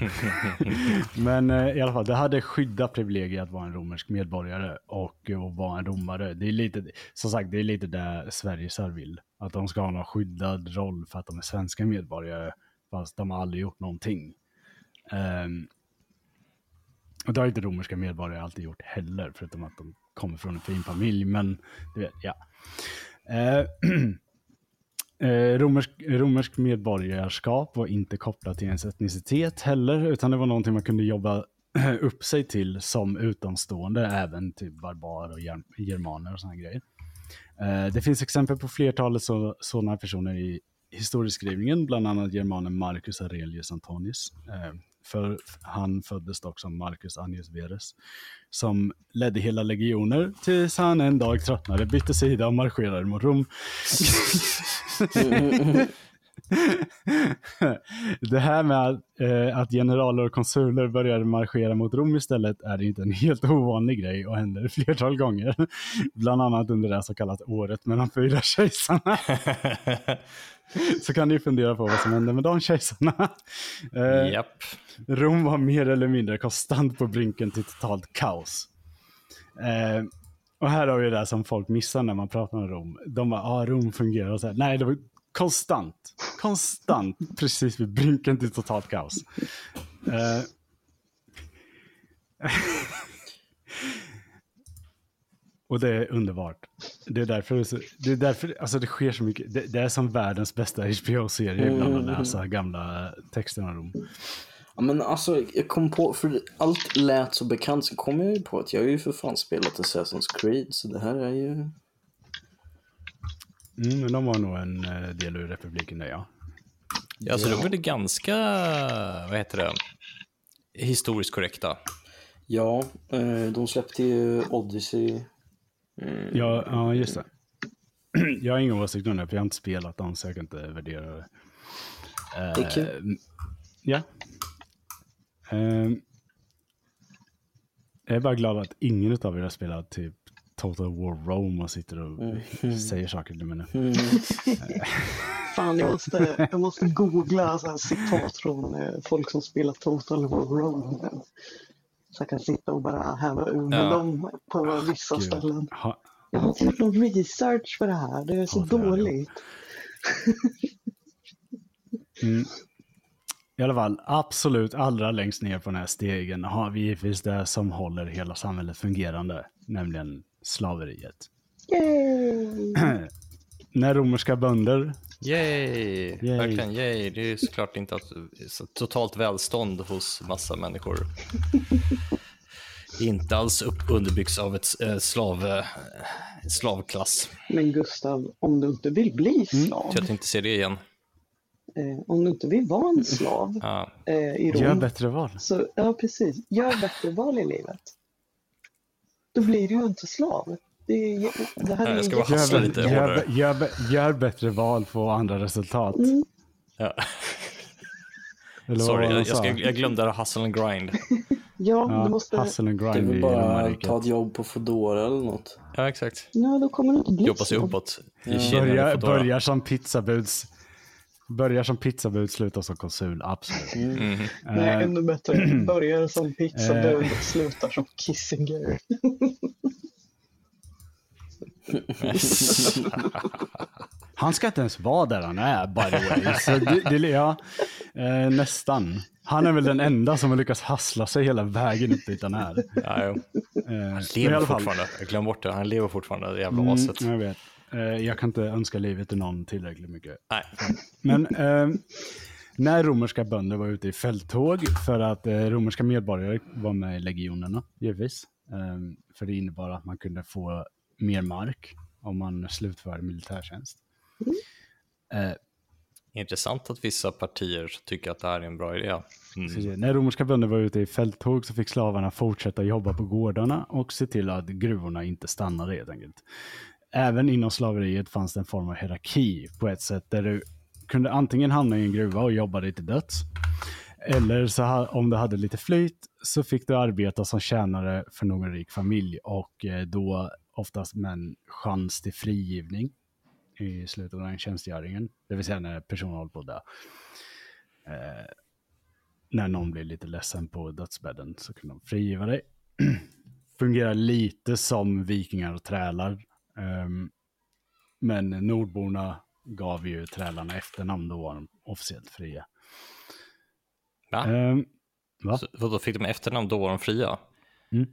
[laughs] Men eh, i alla fall, det hade skyddat privilegiet att vara en romersk medborgare och eh, att vara en romare. Det är lite, som sagt, det är lite det Sverigesar vill. Att de ska ha någon skyddad roll för att de är svenska medborgare, fast de har aldrig gjort någonting. Um, och det har inte romerska medborgare alltid gjort heller, förutom att de kommer från en fin familj. Men du vet, ja. Uh, [clears throat] eh, romersk, romersk medborgarskap var inte kopplat till ens etnicitet heller, utan det var någonting man kunde jobba [clears throat] upp sig till som utomstående, även till barbarer och germaner och sådana grejer. Eh, det finns exempel på flertalet så, sådana personer i historieskrivningen, bland annat germanen Marcus Aurelius Antonius. Eh, för han föddes dock som Marcus Anius Verus, som ledde hela legioner tills han en dag tröttnade, bytte sida och marscherade mot Rom. [laughs] Det här med att, eh, att generaler och konsuler började marschera mot Rom istället är inte en helt ovanlig grej och händer flertal gånger. Bland annat under det så kallat året med de fyra kejsarna. [laughs] [laughs] Så kan ni fundera på vad som hände med de kejsarna. Eh, Japp. Rom var mer eller mindre konstant på brinken till totalt kaos. Eh, och här har vi det där som folk missar när man pratar om Rom. De bara, ah, Rom fungerar och så här. Nej, det var konstant. Konstant precis vid brinken till totalt kaos. Eh, [laughs] och det är underbart. Det är därför det, är så, det, är därför, alltså det sker så mycket. Det, det är som världens bästa HBO-serie ibland att läsa gamla texter om Rom. Ja, men alltså, jag kom på, för allt lät så bekant, så kom jag ju på att jag har ju för fan spelat Assassin's Creed, så det här är ju... Mm, men de var nog en eh, del ur republiken där ja. Ja, alltså de är det ganska, vad heter det, historiskt korrekta. Ja, eh, de släppte ju Odyssey. Mm, Ja, ja just det. [clears throat] Jag har ingen åsikt om det, för jag har inte spelat dem, så jag kan inte värdera det. Eh, Det är kul. Ja. Eh, jag är bara glad att ingen av er har spelat typ Total War Rome och sitter och [laughs] säger saker till mig nu. Mm. [laughs] Fan, jag måste, jag måste googla så här citat från eh, folk som spelar Total War Rome. Så jag kan sitta och bara häva ur med Ja. dem på vissa Gud. ställen. Ha, Jag har inte gjort någon research för det här. Det är så det. dåligt. [laughs] Mm. I alla fall, absolut allra längst ner på den här stegen har vi givetvis det som håller hela samhället fungerande, nämligen slaveriet. [clears throat] När romerska bönder Yay! Yay. Verkligen yay. Det är ju såklart inte att, så totalt välstånd hos massa människor. [laughs] inte alls upp, underbyggs av ett eh, slav, eh, slavklass. Men Gustav, om du inte vill bli slav, Så jag tänkte se det igen. eh, om du inte vill vara en slav Ja. eh, i Gör Rom, bättre val. så ja precis, gör bättre val i livet. Då blir du ju inte slav. Det, är, det här är jag ska bara hassla Gör, lite gör, hårdare. gör, gör bättre val, få andra resultat. Mm. Ja. Sorry, det jag, jag, ska, jag glömde det hustle and grind. Ja, Ja, du måste... hustle and Det är grind väl i bara ta ett jobb på Foodora eller något. Ja, exakt. Ja, då kommer du inte bli Jobba sig uppåt Ja. Börjar, börjar som pizzabuds. Börjar som pizzabud, slutar som konsul, absolut. Mhm. Nej, Eh, ännu bättre. [clears throat] Börjar som pizzabud och slutar som Kissinger. [laughs] [laughs] Han ska inte ens vara där han är, by the way. Så det, det, ja, eh, nästan. Han är väl den enda som har lyckats hassla sig hela vägen upp dit han är. Ja, jo. Eh, i Lever fall- fortfarande. Jag glömde bort det. Han lever fortfarande, det jävla Mm, aset. jag vet. Eh, jag kan inte önska livet till någon tillräckligt mycket. Nej. Men eh, när romerska bönder var ute i fälttåg för att eh, romerska medborgare var med i legionerna, givetvis. Eh, för det innebar att man kunde få mer mark om man slutförde militärtjänst. Eh, Intressant att vissa partier tycker att det här är en bra idé. Mm. Så, när romerska bönder var ute i fälttåg så fick slavarna fortsätta jobba på gårdarna och se till att gruvorna inte stannade helt enkelt. Även inom slaveriet fanns det en form av hierarki på ett sätt där du kunde antingen hamna i en gruva och jobba dig till döds. Eller så ha, om du hade lite flyt så fick du arbeta som tjänare för någon rik familj och eh, då oftast med en chans till frigivning i slutet av den tjänstgöringen. Det vill säga när personen håller på att dö. Eh, när någon blir lite ledsen på dödsbädden så kan de frigiva dig. [clears throat] Fungerar lite som vikingar och trälar. Ehm, men nordborna gav ju trälarna efternamn, då var de officiellt fria. Va? Ehm, va? Så, vadå, fick de efternamn då var de fria? Mm.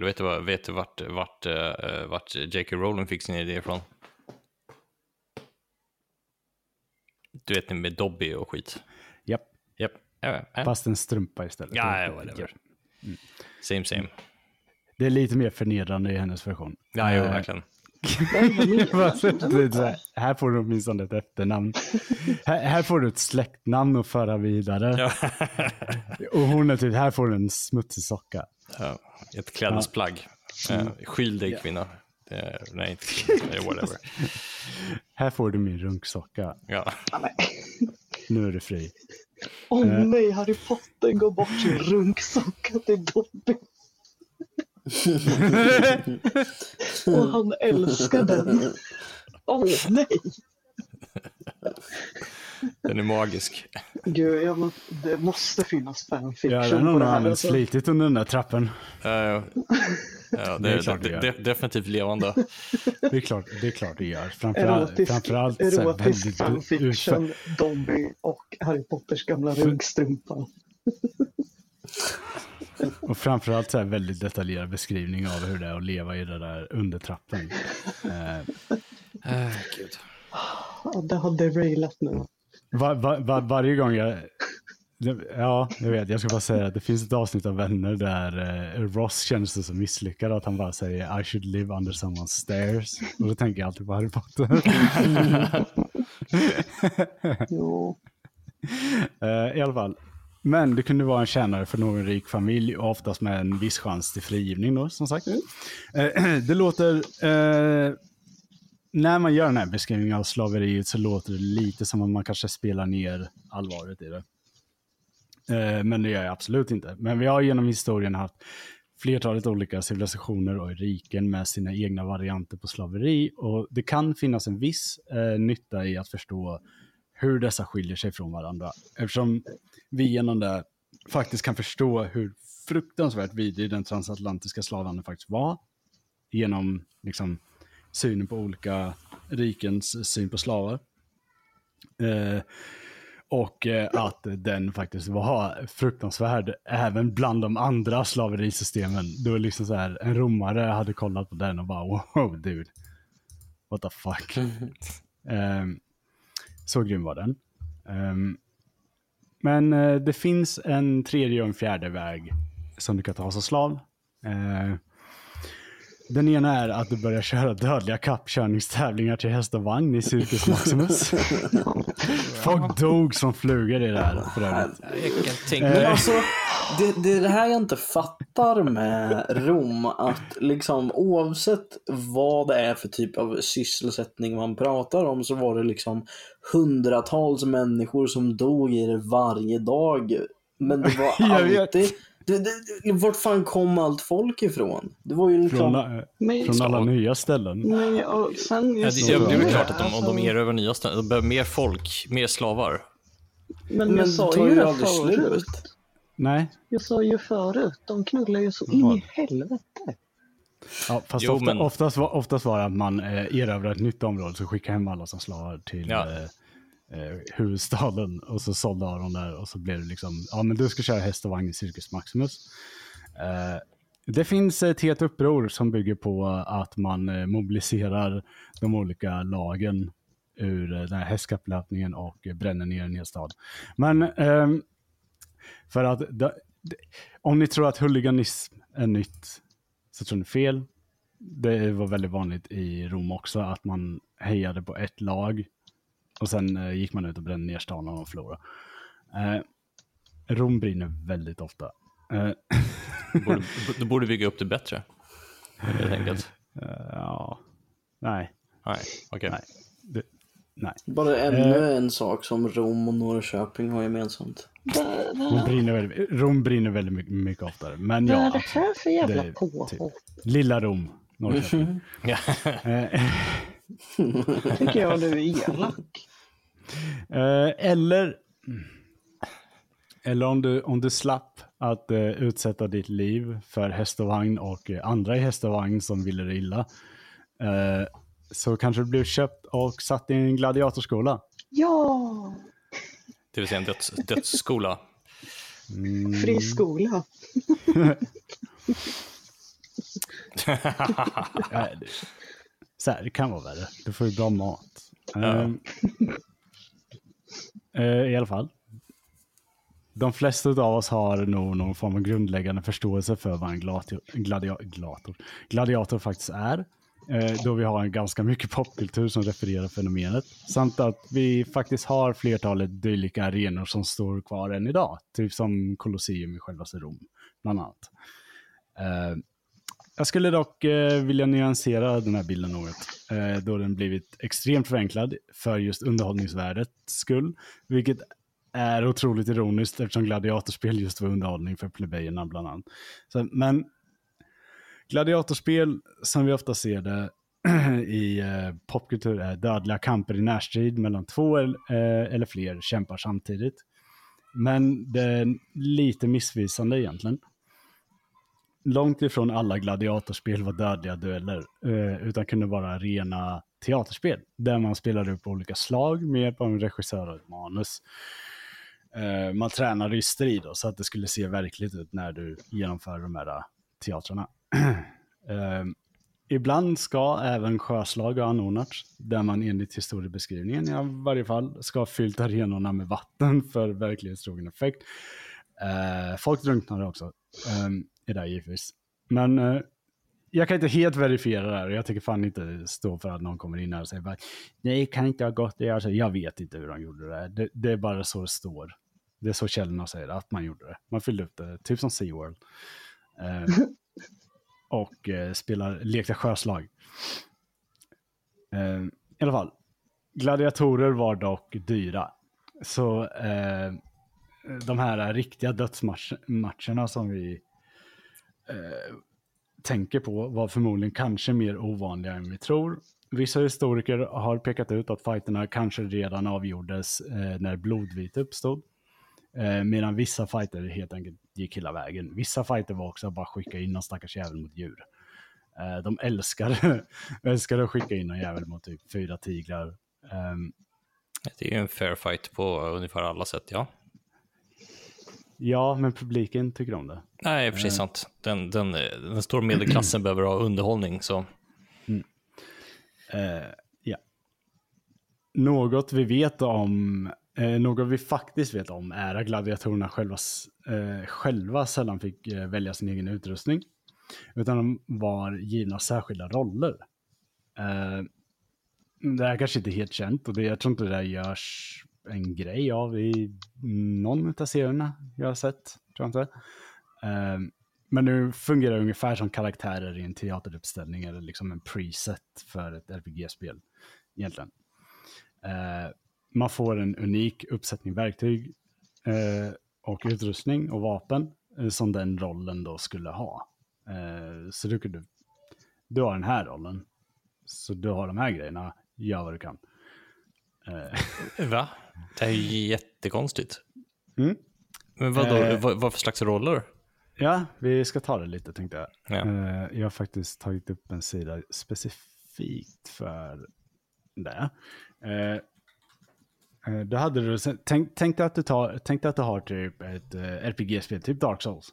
Vet du, vad, vet du vart, vart, uh, vart J.K. Rowling fick sin idé ifrån. Du vet med Dobby och skit. Japp, Japp. Ja, ja. fast en strumpa istället. Ja, ja, whatever. Same same. Det är lite mer förnedrande i hennes version. Ja, jo, Eh, verkligen. [laughs] här, här får du åtminstone ett efternamn. här, här får du ett släktnamn att föra vidare. Och hon är typ, här får du en smutsig socka. Ja, ett klädesplagg. Uh, skyl dig kvinna. Det, nej, inte nej, whatever. [laughs] Här får du min runksocka. Ja. Nu är du fri. Åh Eh. nej, Harry Potter går bort sin runksocka till Dobby. [laughs] Och han älskar den. Åh nej! Den är magisk. Gud, jag må, det måste finnas fanfiction Ja, den på det här. använts Alltså. flitigt under den där trappen. Uh, ja, det, Det är klart det de, gör. de, definitivt levande. Det är klart det, är klart det gör. Framförallt, Erotisk, framförallt erotisk väldigt fanfiction, Dobby och Harry Potters gamla runkstrumpa. [laughs] Och framförallt så här väldigt detaljerad beskrivning av hur det är att leva i det där under trappen. Eh, Uh, Gud. Ja, det har derailat nu. Var, var, var, varje gång jag... Ja, jag vet. Jag ska bara säga att det finns ett avsnitt av Vänner där eh, Ross känner sig så misslyckad att han bara säger I should live under someone's stairs. Och då tänker jag alltid på Harry Potter. [laughs] Jo. Eh, I alla fall. Men det kunde vara en tjänare för någon rik familj och oftast med en viss chans till frigivning då, som sagt. Eh, [clears throat] det låter... När man gör den här beskrivningen av slaveriet så låter det lite som om man kanske spelar ner allvaret i det. Eh, men det gör jag absolut inte. Men vi har genom historien haft flertalet olika civilisationer och riken med sina egna varianter på slaveri. Och det kan finnas en viss eh, nytta i att förstå hur dessa skiljer sig från varandra. Eftersom vi genom det faktiskt kan förstå hur fruktansvärt vidrig den transatlantiska slavhandeln faktiskt var. Genom liksom, synen på olika rikens syn på slavar. Eh, och eh, att den faktiskt var fruktansvärd även bland de andra slaverisystemen. Då liksom så här, en romare hade kollat på den och bara wow dude. What the fuck. [laughs] Ehm, så grym var den. Ehm, men eh, det finns en tredje och en fjärde väg som du kan ta som slav. Eh, den ena är att du börjar köra dödliga kappkörningstävlingar till häst och vagn i Circus Maximus. [laughs] Folk dog som flugor i det här för övrigt. Jag kan tänka mig. alltså, det, det är det här jag inte fattar med Rom. Att liksom oavsett vad det är för typ av sysselsättning man pratar om så var det liksom hundratals människor som dog i det varje dag. Men det var [laughs] alltid... Det, det, det, vart fan kom allt folk ifrån? Det var ju liksom... Från, Men, från alla nya ställen. men och sen Ja, det, det är väl klart att de, om de erövrar nya ställen, de behöver mer folk, mer slavar. Men Men jag sa ju det aldrig förut. slut. Nej, Jag sa ju förut, de knullar ju så in i helvete. ja, fast Jo, ofta, men- oftast, var, oftast var det att man eh, erövrar ett nytt område så skickade hem alla som slavar till Ja. eh, eh, huvudstaden och så sålde Aron där och så blev det liksom, ja men du ska köra häst och vagn i Circus Maximus. Eh, det finns ett helt uppror som bygger på att man eh, mobiliserar de olika lagen ur eh, den här hästkapplöpningen och bränner ner en hel stad. Men eh, för att da, om ni tror att huliganism är nytt så tror ni fel. Det var väldigt vanligt i Rom också att man hejade på ett lag och sen eh, gick man ut och brände ner stan och de förlorade. Eh, Rom brinner väldigt ofta. Eh, Borde, [laughs] du borde bygga upp det bättre. Helt enkelt. ja, nej, Nej, okej. nej. Det, nej. Bara ännu en sak som Rom och Norrköping har gemensamt. Rom brinner väldigt, Rom brinner väldigt mycket, mycket oftare. Men Vad ja, är det här för jävla Det påhopp? typ. Lilla Rom, Norrköping. Ja. [laughs] Eh, Tycker jag du är elak. Eh, eller eller om du, om du slapp att eh, utsätta ditt liv för häst och vagn och eh, andra i häst och vagn som ville dig illa. Eh, så kanske du blev köpt och satt i en gladiatorskola. Ja, Det vill säga en döds, dödsskola. fri skola. [laughs] [laughs] Eh, det- så här, det kan vara värre. Du får ju bra mat. Eh, eh, Eh, I alla fall. De flesta av oss har nog någon form av grundläggande förståelse för vad en gladiator, gladia, gladiator, gladiator faktiskt är. Eh, då vi har en ganska mycket popkultur som refererar fenomenet. Samt att vi faktiskt har flertalet dylika arenor som står kvar än idag. Typ som Colosseum i självaste Rom, bland annat. Eh, jag skulle dock eh, vilja nyansera den här bilden något, eh, då den blivit extremt förenklad för just underhållningsvärdets skull, vilket är otroligt ironiskt eftersom gladiatorspel just var underhållning för plebejerna bland annat. Så, men gladiatorspel som vi ofta ser det [clears throat] i eh, popkultur är dödliga kamper i närstrid mellan två el- eh, eller fler kämpar samtidigt. Men det är lite missvisande egentligen långt ifrån alla gladiatorspel var dödliga dueller, eh, utan kunde vara rena teaterspel, där man spelade upp olika slag med hjälp av en regissör och ett manus. Eh, man tränade i strid då, så att det skulle se verkligt ut när du genomför de här eh, teatrarna. [clears throat] ibland ska även sjöslag ha anordnats, där man enligt historiebeskrivningen i varje fall ska ha fyllt arenorna med vatten för verklighetstrogen effekt. Folk drunknade också i det här givetvis. Men eh, jag kan inte helt verifiera det här och jag tycker fan inte stå för att någon kommer in här och säger bara nej, kan inte ha gått det. Alltså, jag vet inte hur de gjorde det. det. Det är bara så det står. Det är så källorna säger att man gjorde det. Man fyllde upp det, typ som SeaWorld. Eh, [laughs] och eh, spelar, lekte sjöslag. Eh, I alla fall, gladiatorer var dock dyra. Så eh, de här riktiga dödsmatcherna som vi eh, tänker på var förmodligen kanske mer ovanliga än vi tror. Vissa historiker har pekat ut att fighterna kanske redan avgjordes eh, när blodvite uppstod. Eh, medan vissa fighter helt enkelt gick hela vägen. Vissa fighter var också att bara skicka in någon stackars jävel mot djur. Eh, de älskade, [laughs] älskade att skicka in någon jävel mot typ fyra tigrar. Ehm, Det är ju en fair fight på ungefär alla sätt, ja ja, men publiken tycker om det. Nej, precis sant. Den, den, den stora medelklassen [clears throat] behöver ha underhållning, så Eh, ja. Något vi vet om Eh, något vi faktiskt vet om är att gladiatorerna själva, eh, själva sällan fick eh, välja sin egen utrustning. Utan de var givna särskilda roller. Eh, det här kanske inte är helt känt och det, jag tror inte det där görs en grej av i någon av serierna jag har sett. Tror jag inte. Eh, men nu fungerar det ungefär som karaktärer i en teateruppställning eller liksom en preset för ett RPG-spel. Egentligen. Eh, man får en unik uppsättning verktyg eh, och utrustning och vapen eh, som den rollen då skulle ha. Eh, så du, kunde, du har den här rollen, så du har de här grejerna, gör vad du kan. Eh, Va? Det är ju jättekonstigt. mm. Men vadå, Eh. vad, vad för slags roller? Ja, vi ska ta det lite tänkte jag. Ja. Eh, jag har faktiskt tagit upp en sida specifikt för det. Eh, eh, då hade du, tänk, tänk, dig att du tar, tänk att du har typ ett RPG-spel, typ Dark Souls.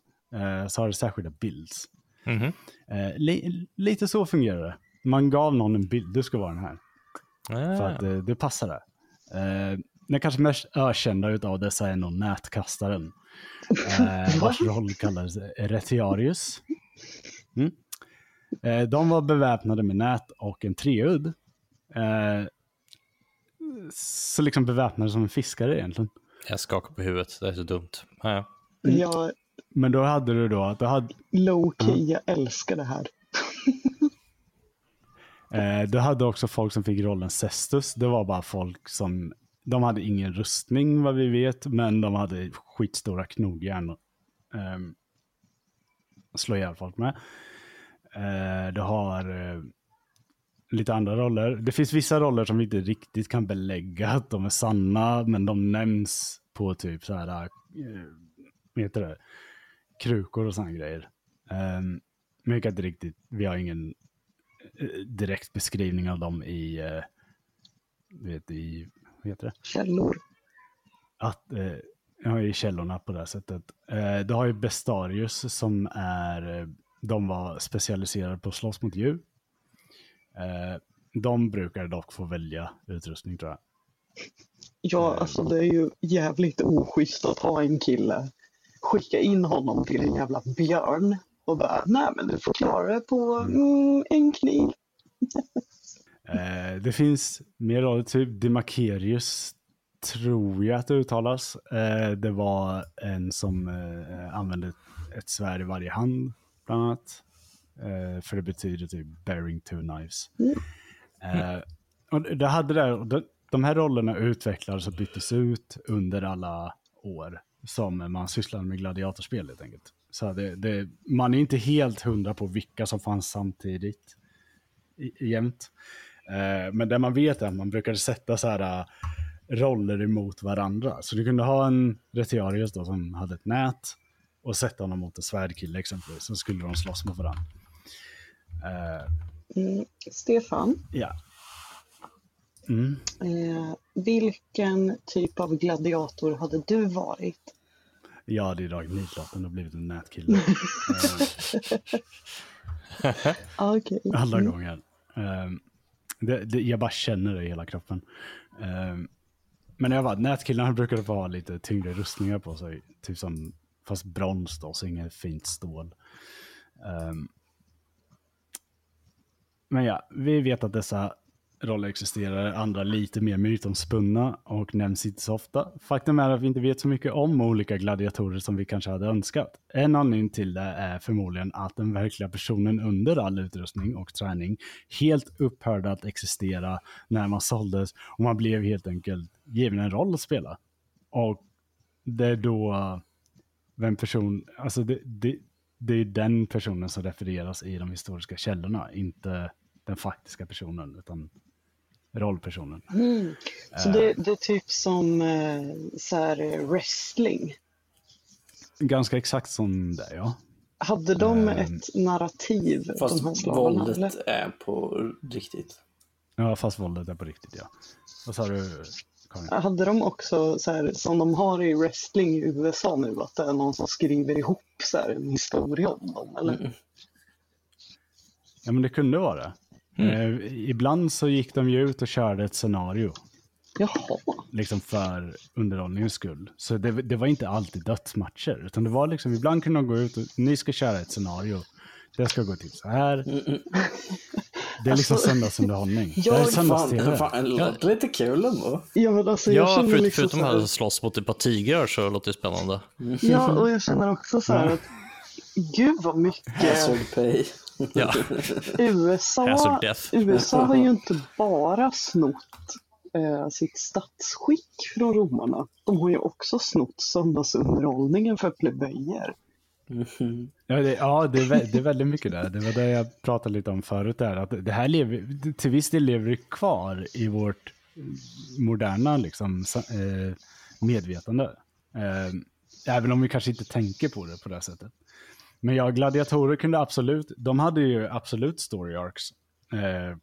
Så har du särskilda builds. Eh, li, lite så fungerar det. Man gav någon en bild, du ska vara den här. För Ah. att eh, det där. Eh, den kanske mest ökända utav dessa är nog nätkastaren. Eh, [laughs] vars roll kallades Retiarius. Mm. Eh, de var beväpnade med nät och en treudd. Eh, så liksom beväpnade som en fiskare egentligen. Jag skakar på huvudet, det är så dumt. Ah, ja. Jag Men då hade du då att du hade, low key, jag älskar det här. Eh, du hade också folk som fick rollen Cestus. Det var bara folk som, de hade ingen rustning vad vi vet, men de hade skitstora knogjärn. Um, slå ihjäl folk med. Eh, uh, du har uh, lite andra roller. Det finns vissa roller som vi inte riktigt kan belägga att de är sanna, men de nämns på typ så här, uh, vad heter det, krukor och sådana grejer. Um, men vi kan inte riktigt, vi har ingen direkt beskrivning av dem i, vet, i, heter det? Källor. Att, eh, ja, i källorna på det här sättet. Eh, du har ju Bestarius som är, eh, de var specialiserade på att slåss mot djur. Eh, de brukar dock få välja utrustning tror jag. Ja, alltså det är ju jävligt oschysst att ha en kille, skicka in honom till en jävla björn och bara, nej men du får klara det på mm, en kniv. [laughs] Eh, det finns mer roller, typ Demakerius tror jag att det uttalas. Eh, det var en som eh, använde ett, svärd i varje hand, bland annat. Eh, för det betyder typ bearing two knives. Eh, och det hade där, de, de här rollerna utvecklades och byttes ut under alla år som man sysslade med gladiatorspel helt enkelt. Så det, det, man är inte helt hundra på vilka som fanns samtidigt jämt. Eh, men det man vet är att man brukade sätta så här eh, roller emot varandra. Så du kunde ha en Retiarius då som hade ett nät och sätta honom mot en svärdkille exempelvis. Så skulle de slåss mot varandra. Eh, Mm, Stefan, ja. Mm. eh, vilken typ av gladiator hade du varit? Jag hade dragit nitlotten och blivit en nätkille. [laughs] Eh, alla Mm. gånger. Eh, det, det, jag bara känner det i hela kroppen. Eh, men jag bara, nätkillarna brukade få ha lite tyngre rustningar på sig. Typ som, fast brons då, så inget fint stål. Eh, men ja, vi vet att dessa roller existerar, andra lite mer mytomspunna och nämns inte så ofta. Faktum är att vi inte vet så mycket om olika gladiatorer som vi kanske hade önskat. En anledning till det är förmodligen att den verkliga personen under all utrustning och träning helt upphörde att existera när man såldes och man blev helt enkelt given en roll att spela. Och det är då vem person, alltså det, det, det är den personen som refereras i de historiska källorna, inte den faktiska personen, utan rollpersonen. Mm. Så det, det är typ som eh, så här, eh, wrestling. Ganska exakt som det, ja. Hade de ett narrativ, Fast de här slavarna? våldet Eller? är på riktigt. Ja, fast våldet är på riktigt, ja. Vad sa du, Karin? Hade de också, så här, som de har i wrestling i USA nu, att det är någon som skriver ihop så här, en historia om dem? Eller? Mm. Ja, men det kunde vara det. Eh, ibland så gick de ju ut och körde ett scenario. Jaha. liksom för underhållningens skull. Så det, det var inte alltid dödsmatcher, utan det var liksom, ibland kunde de gå ut och ni ska köra ett scenario. Det ska gå till så här. Det är liksom söndagsunderhållning. Ja, det är söndags-tv. det låter lite kul ändå. Ja, men alltså, jag Ja, känner förut, liksom förutom att slåss mot ett par tigrar så låter det spännande. Ja, och jag känner också så här att gud vad mycket Hazard pay. Ja, USA. USA har ju inte bara snott eh, sitt statsskick från romarna. De har ju också snott söndagsunderhållningen för plebejer. Mhm. Ja, det, ja det, är, det är väldigt mycket där. Det var det jag pratade lite om förut. Där, att det här lever, till viss del lever kvar i vårt moderna liksom, eh, medvetande. Eh, även om vi kanske inte tänker på det på det sättet. Men ja, gladiatorer kunde absolut, de hade ju absolut story arcs. Eh,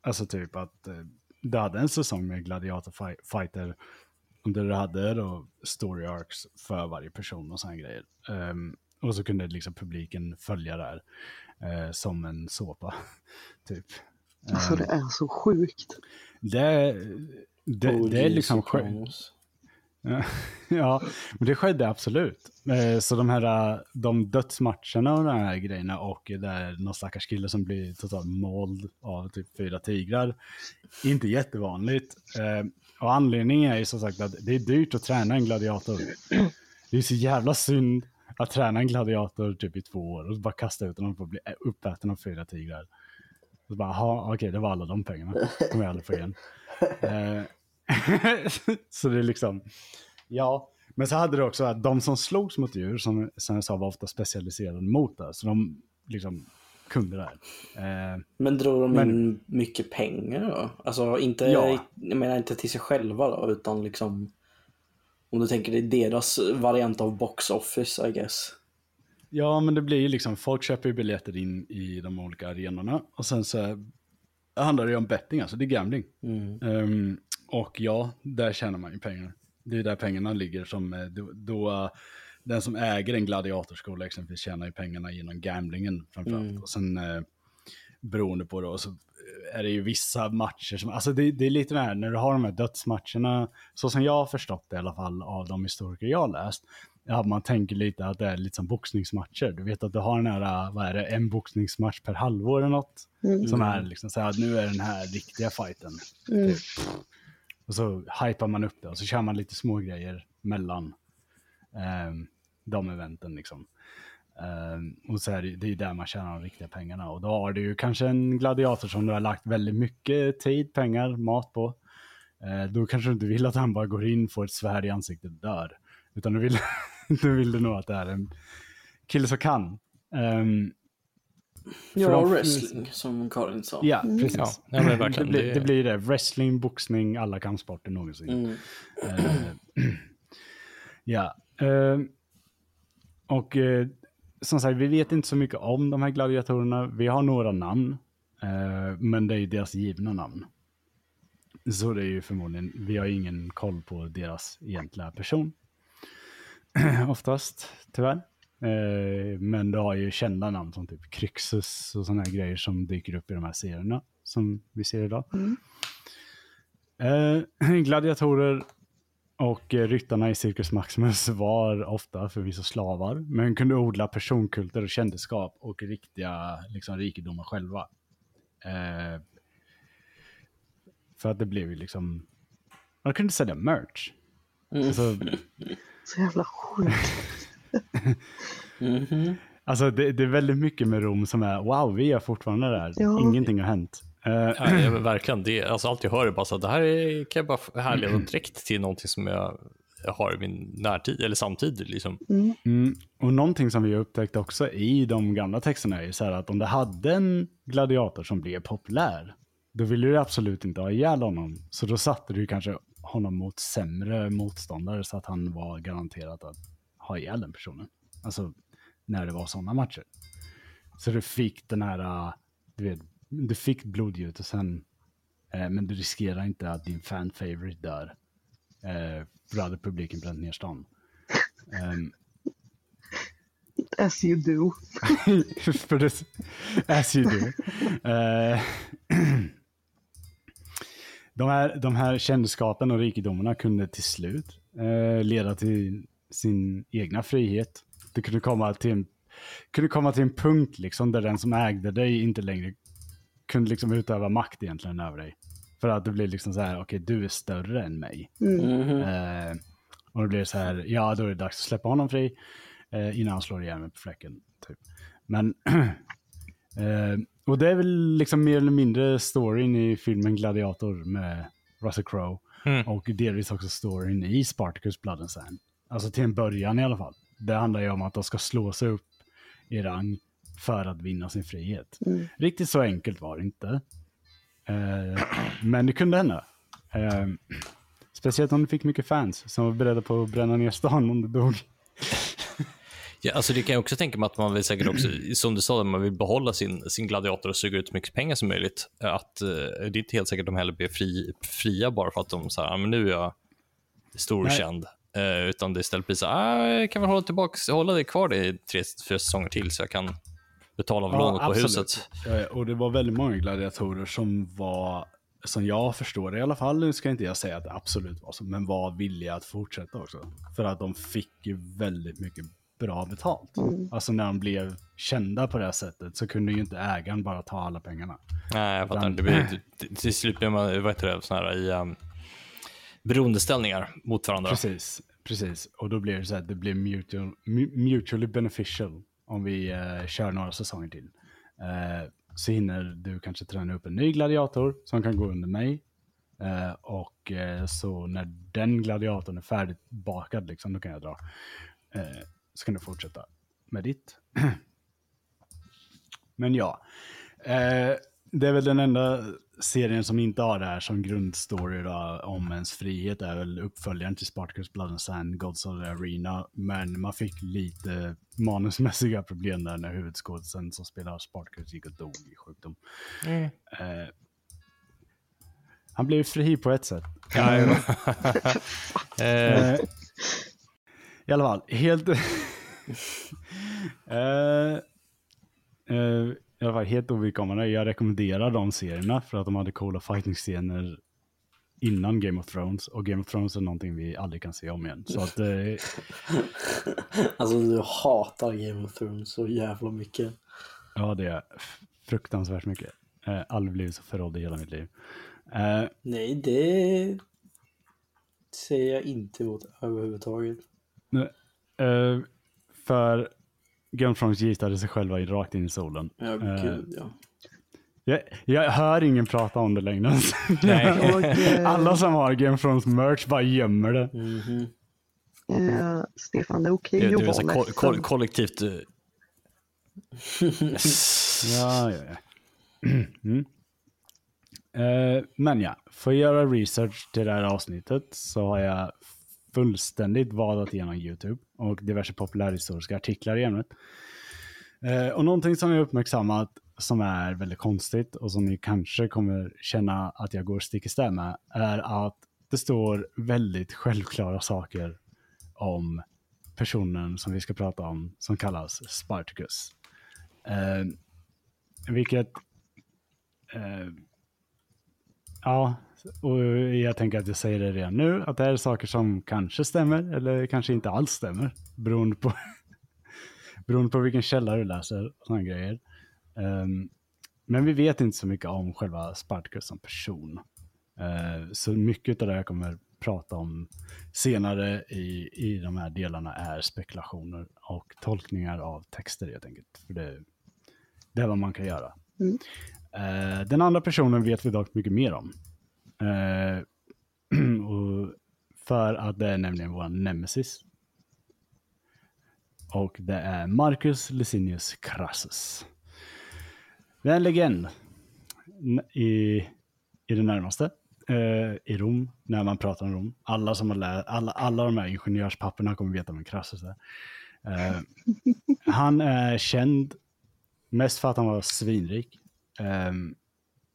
alltså typ att eh, du hade en säsong med gladiatorfighter där du hade då story arcs för varje person och sådana grejer. Ehm, och så kunde liksom publiken följa där eh, som en såpa. [laughs] typ. Alltså det är så sjukt. Det, det, det är liksom Sopranos. [laughs] Ja, men det skedde absolut. Eh, så de här eh, de dödsmatcherna och de här grejerna och där någon stackars kille som blir totalt måld av typ fyra tigrar. Inte jättevanligt. Eh, och anledningen är ju som sagt att det är dyrt att träna en gladiator. Det är så jävla synd att träna en gladiator typ i två år och bara kasta ut honom för att bli uppäten av fyra tigrar. Och så bara, jaha, okej, det var alla de pengarna. kommer jag aldrig få igen. [laughs] [laughs] Så det är liksom, ja. Men så hade det också att de som slogs mot djur, som, som jag sa, var ofta specialiserade mot det. Så de liksom kunde det här. Eh, Men drog de Men- in mycket pengar då? Alltså inte, Ja. jag menar inte till sig själva då, utan liksom om du tänker är deras variant av box office I guess. ja, men det blir ju liksom, folk köper ju biljetter in i de olika arenorna. Och sen så handlar det ju om betting, alltså det är gambling. Mm. Ehm, och ja, där tjänar man ju pengar. Det är där pengarna ligger som eh, då, då eh, den som äger en gladiatorskola exempelvis tjänar ju pengarna genom gamblingen framförallt. Mm. Och sen eh, beroende på då så eh, är det ju vissa matcher som, alltså det, det är lite det här när du har de här dödsmatcherna, så som jag har förstått det i alla fall av de historiker jag har läst, ja, man tänker lite att det är lite som boxningsmatcher. Du vet att du har den här, vad är det, en boxningsmatch per halvår eller något. Mm. Som är liksom så här, nu är den här riktiga fighten. Mm. Typ. Och så hypar man upp det och så kör man lite små grejer mellan eh, de eventen liksom. Eh, och så är det, det är ju där man tjänar de riktiga pengarna. Och då har du ju kanske en gladiator som du har lagt väldigt mycket tid, pengar, mat på. Eh, då kanske du inte vill att han bara går in, får ett svärd i ansiktet och dör. Utan du [laughs] vill, du vill nog att det är en kille som kan. Ehm, Ja, För de- wrestling som Karin sa. ja, precis. Ja, nej, men verkligen. det, blir, Det- det blir det. Wrestling, boxning, alla kampsporter någonsin. Mm. Eh, [clears throat] ja. eh, och eh, som sagt, vi vet inte så mycket om de här gladiatorerna. Vi har några namn, men det är ju deras givna namn. Så det är ju förmodligen, vi har ingen koll på deras egentliga person. [clears throat] Oftast, tyvärr. Eh, men du har ju kända namn som typ Kryxus och sådana här grejer som dyker upp i de här serierna som vi ser idag. Eh, [clears throat] gladiatorer och eh, ryttarna i Circus Maximus var ofta förvisso slavar, men kunde odla personkulter och kändisskap och riktiga liksom, rikedomar själva. Eh, för att det blev ju liksom, man kunde sälja merch. Alltså, [laughs] Så jävla sjukt. [laughs] Mhm. alltså det, det är väldigt mycket med Rom som är, wow, vi är fortfarande där, Ja. ingenting har hänt. Eh, Ja, verkligen. Det, alltså, allt jag hör är bara så att det här är, kan jag bara härleda direkt till någonting som jag, har i min närtid eller samtid. Liksom. Mm, och någonting som vi har upptäckt också i de gamla texterna är ju så här att om du hade en gladiator som blev populär, då ville du absolut inte ha ihjäl honom. Så då satte du kanske honom mot sämre motståndare så att han var garanterat att ha ihjäl den personen. Alltså när det var sådana matcher. Så du fick den här, äh, du vet, du fick blodgjutelsen, eh, men du riskerar inte att din fan favorite dör. Eh, för då hade publiken bränt ner stan. Ehm, As you do. [laughs] as you do. Eh, de, här, de här kändskapen och rikedomarna kunde till slut eh, leda till sin egna frihet. Det kunde komma till en, kunde komma till en punkt liksom där den som ägde dig inte längre kunde liksom utöva makt egentligen över dig. För att det blir liksom så här, okej okay, du är större än mig. Mhm. Eh, och det blir så här, ja då är det dags att släppa honom fri eh, innan han slår ihjäl mig på fläcken. Typ. Men, [clears throat] eh, och det är väl liksom mer eller mindre storyn i filmen Gladiator med Russell Crowe. Mm. Och delvis också storyn i Spartacus Blood and Sand. Alltså till en början i alla fall. Det handlar ju om att de ska slå sig upp i rang för att vinna sin frihet. Mm. Riktigt så enkelt var det inte. Eh, men det kunde hända. Eh, speciellt om du fick mycket fans som var beredda på att bränna ner stan om du dog. [laughs] Ja, alltså det kan jag också tänka mig att man vill säkert också, som du sa, man vill behålla sin, sin gladiator och suga ut så mycket pengar som möjligt. Att, eh, det är inte helt säkert att de heller blir fri, fria bara för att de säger, ah, men nu är jag stor och känd. Eh, utan det istället blir så ah, jag kan väl hålla, tillbaks, hålla det kvar det i tre, fyra säsonger till så jag kan betala av lånet på huset. Eh, och det var väldigt många gladiatorer som var, som jag förstår det i alla fall, nu ska inte jag säga att det absolut var så, men var villiga att fortsätta också. För att de fick ju väldigt mycket bra betalt. Alltså när de blev kända på det här sättet så kunde ju inte ägaren bara ta alla pengarna. Nej, jag fattar. Utan- Det blir, till- till slut blir man, vad heter det, sån här i um, beroendeställningar mot varandra. Precis, precis. Och då blir det så att det blir mutual, mutually beneficial om vi eh, kör några säsonger till. Eh, så hinner du kanske träna upp en ny gladiator som kan gå under mig. Eh, och eh, så när den gladiatorn är färdigt bakad, liksom, då kan jag dra. Eh, så kan du fortsätta med ditt. [clears throat] Men ja, eh, det är väl den enda serien som inte har det här som grundstory då, om ens frihet är väl uppföljaren till Spartacus Blood and Sand, Gods of the Arena. Men man fick lite manusmässiga problem där när huvudskådisen som spelar Spartacus gick och dog i sjukdom. Mm. Eh, han blev fri på ett sätt. Eh, [laughs] Eh, I alla fall, helt... [laughs] eh, eh, I alla fall, helt ovidkommande. Jag rekommenderar de serierna för att de hade coola fighting-scener innan Game of Thrones. Och Game of Thrones är någonting vi aldrig kan se om igen. Så att, eh, [laughs] Alltså du hatar Game of Thrones så jävla mycket. ja, det är fruktansvärt mycket. Eh, aldrig blivit så förrådd i hela mitt liv. Eh, Nej, det säger jag inte emot överhuvudtaget. eh, för Game of Thrones giftade sig själva i- rakt in i solen. Ja, Eh, gud ja. Jag, jag hör ingen prata om det längre. [laughs] Eh, Alla som har Game of Thrones merch bara gömmer det. Mhm. eh, Stefan, det är okej det, det att är vara så ko- ko- kollektivt... eh, [laughs] Ja, ja, ja. Mm. Eh, men ja, för att göra research till det här avsnittet så har jag fullständigt vadat igenom YouTube och diverse populärhistoriska artiklar i ämnet. Eh, och någonting som jag uppmärksammat som är väldigt konstigt och som ni kanske kommer känna att jag går stick i stäv med är att det står väldigt självklara saker om personen som vi ska prata om som kallas Spartacus. Eh, vilket... Eh, ja, och jag tänker att jag säger det redan nu, att det här är saker som kanske stämmer eller kanske inte alls stämmer. Beroende på, [laughs] beroende på vilken källa du läser och sådana grejer. Ehm, men vi vet inte så mycket om själva Spartacus som person. Eh, så mycket av det jag kommer prata om senare i, i de här delarna är spekulationer och tolkningar av texter helt enkelt. För det, det är vad man kan göra. Mm. Eh, den andra personen vet vi dock mycket mer om. Eh, [clears throat] och för att det är nämligen vår nemesis. Och det är Marcus Licinius Crassus. Det är en legend i, i det närmaste. Eh, I Rom, när man pratar om Rom. Alla som har läst, alla, alla de här ingenjörspapperna kommer veta vem Crassus är. Eh, [laughs] han är känd mest för att han var svinrik. Eh,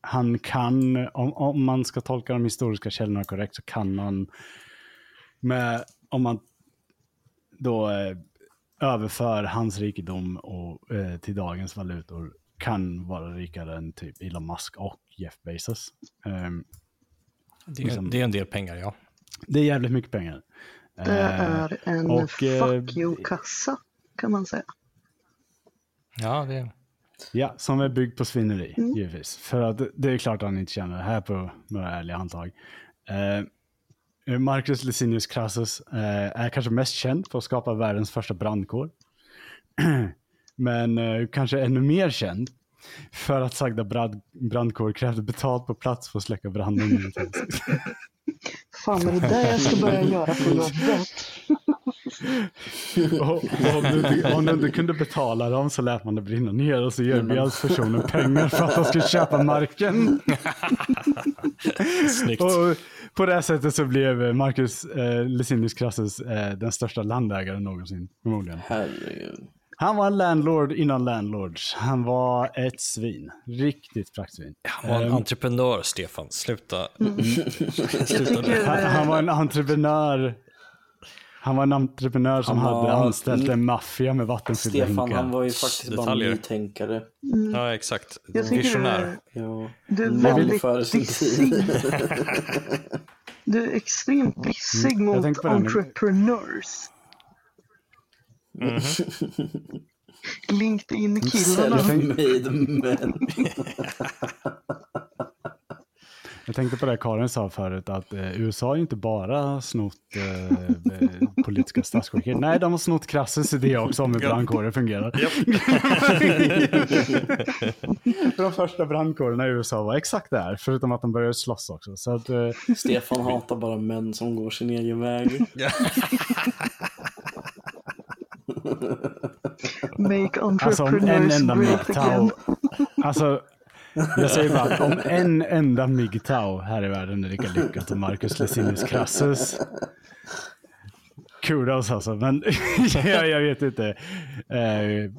han kan, om, om man ska tolka de historiska källorna korrekt, så kan han med, om man då eh, överför hans rikedom och, eh, till dagens valutor, kan vara rikare än typ Elon Musk och Jeff Bezos. Ehm, Det är, Liksom. det är en del pengar, ja. Det är jävligt mycket pengar. Det Eh, är en och, eh, fuck you-kassa kan man säga. Ja, det, Ja, som är byggd på svineri, givetvis. För att det är klart att han inte tjänar det här på några ärliga handtag. Eh, Marcus Licinius Crassus eh, är kanske mest känd för att skapa världens första brandkår. [clears throat] Men eh, kanske ännu mer känd för att sagda brand, brandkår krävde betalt på plats för att släcka branden. [laughs] [laughs] Fan, är det där jag ska börja göra på jobbet? [laughs] och, och om, du inte, om du inte kunde betala dem så lät man det brinna ner och så erbjöds personen pengar för att de skulle köpa marken. [laughs] snyggt. Och på det här sättet så blev Marcus eh, Licinius Crassus eh, den största landägaren någonsin, förmodligen. Herregud. Han var en landlord innan landlords. Han var ett svin. Riktigt praktsvin. Han var en entreprenör, Stefan. Sluta. Jag [laughs] Sluta Han, han var en entreprenör. Han var en entreprenör som Han hade var- anställt en maffia med vattenfyllda Stefan, hinkar. han var ju faktiskt bara Detaljer. en nytänkare. Ja, exakt. Visionär. du, Ja. du är väldigt dissig. Du är extremt dissig Mm, mot det nu. entrepreneurs. LinkedIn-killarna. Self-made men. [laughs] [laughs] Jag tänkte på det Karin sa förut, att eh, USA har ju inte bara snott eh, eh, politiska statsskicket. Nej, de har snott Crassus idé också om hur brandkårer fungerar. [laughs] De första brandkårerna i USA var exakt det här, förutom att de började slåss också. Så att, eh, Stefan hatar bara män som går sin egen väg. Make alltså om en entrepreneurs enda great again. alltså jag säger bara att om en enda MGTOW här i världen är lika lyckat som Marcus Licinius Crassus. Kudos alltså, men [laughs] jag, jag vet inte. Eh,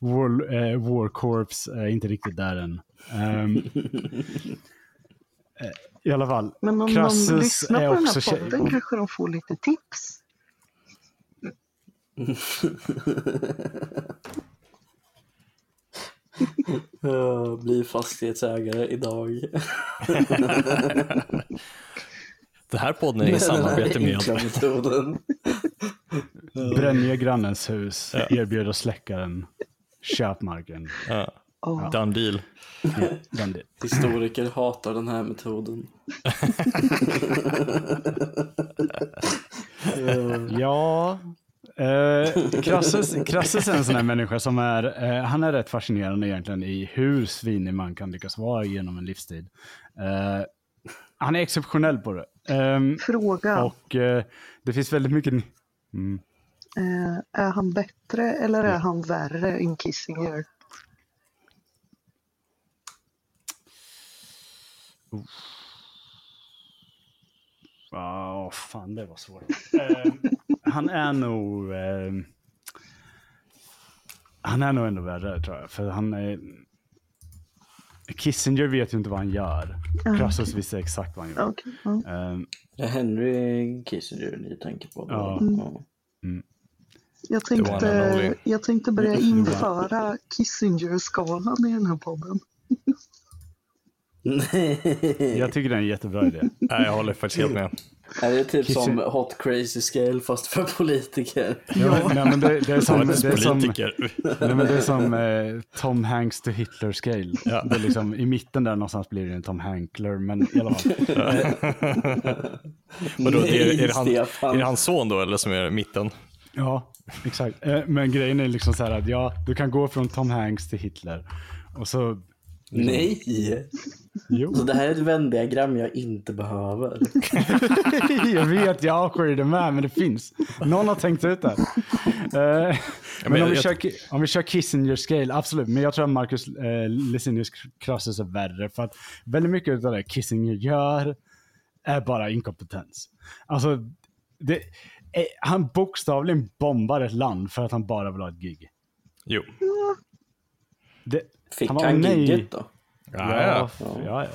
War, eh, War Corps är inte riktigt där än. Eh, I alla fall, Men om de Crassus lyssnar är på den också här tjej- podden kanske de får lite tips. [laughs] Uh, [laughs] bli fastighetsägare idag. Den här podden är i samarbete med... metoden. bränn ner grannens hus, erbjöd att släcka den, köp marken. Ja, Ja. done deal. Ja, den del. Historiker hatar den här metoden. [laughs] Ja, eh, Crassus är en sån här människa som är, eh, han är rätt fascinerande egentligen i hur svinig man kan lyckas vara genom en livstid. Eh, han är exceptionell på det. Ehm, Fråga, och eh, det finns väldigt mycket... Mm. eh, är han bättre eller är han värre än Kissinger? Ja, fan det var svårt. [laughs] Han är nog... Eh, han är nog ändå värre tror jag. För han är... Kissinger vet ju inte vad han gör. Crassus visste exakt vad han gör. Okej, ja. Eh, Det är Henry Kissinger ni tänker på. då. Ja. Ja. Jag one and tänkte, jag tänkte börja införa Kissinger-skalan i den här podden. [laughs] jag tycker det är en jättebra idé. Nej, jag håller faktiskt helt med. Är det typ som Hot Crazy Scale fast för politiker? Ja, men, nej, men det, det är som, det är som, Politiker. nej, men det är som eh, Tom Hanks to Hitler scale. Det är liksom, I mitten där någonstans blir det en Tom Hankler, men i alla fall. [laughs] Vadå, är, är, det han, är det hans son då, eller som är i mitten? Ja, exakt. Eh, Men grejen är liksom så här att ja, du kan gå från Tom Hanks till Hitler. Och så, Nej! jo, Så det här är ett vändiagram jag inte behöver. [laughs] jag vet, jag avskyr det med, men det finns. Någon har tänkt ut det. Eh, men om vi, jag- kör, om vi kör Kissinger scale, absolut. Men jag tror att Marcus eh, Licinius Crassus är värre. För att väldigt mycket av det Kissinger gör är bara inkompetens. Alltså, det, eh, han bokstavligen bombar ett land för att han bara vill ha ett gig. Jo. Det, Fick Han han, gigget då? Ja, ja, ja. ja, ja.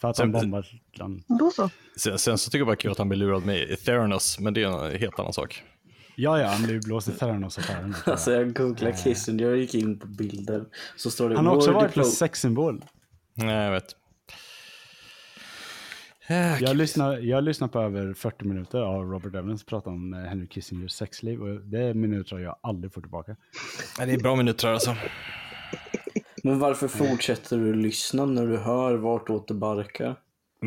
För att han ett land. Då så. Sen, sen så tycker jag bara kul att han blir lurad med Theranos, men det är en helt annan sak. Ja, ja, han blev blåst i Theranos-affären. [laughs] Alltså jag googlade Kissinger och gick in på bilder. Så står det Han har också varit plus sexsymbol. Nej, jag vet. Jag lyssnar, jag lyssnar på över 40 minuter av Robert Evans prata om eh, Henry Kissingers sexliv och det är minuter jag aldrig får tillbaka. Det är bra minuter alltså. Men varför fortsätter du lyssna när du hör vartåt det barkar?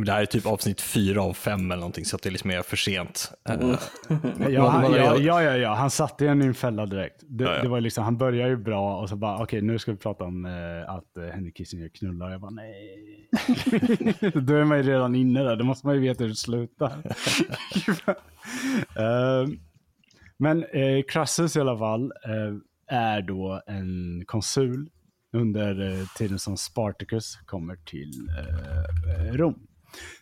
Det här är typ avsnitt fyra av fem eller någonting så att det liksom är för sent. Eh, [laughs] Ja, han, ja, ja, ja, ja, han satte en i en fälla direkt. Det, Ja, ja. det var liksom, han började ju bra och så bara, okej nu ska vi prata om eh, att eh, Henry Kissinger knullar. Jag bara, nej. [laughs] Då är man ju redan inne där, då måste man ju veta hur det slutar. [laughs] Eh, men eh, Crassus i alla fall eh, är då en konsul under eh, tiden som Spartacus kommer till eh, Rom.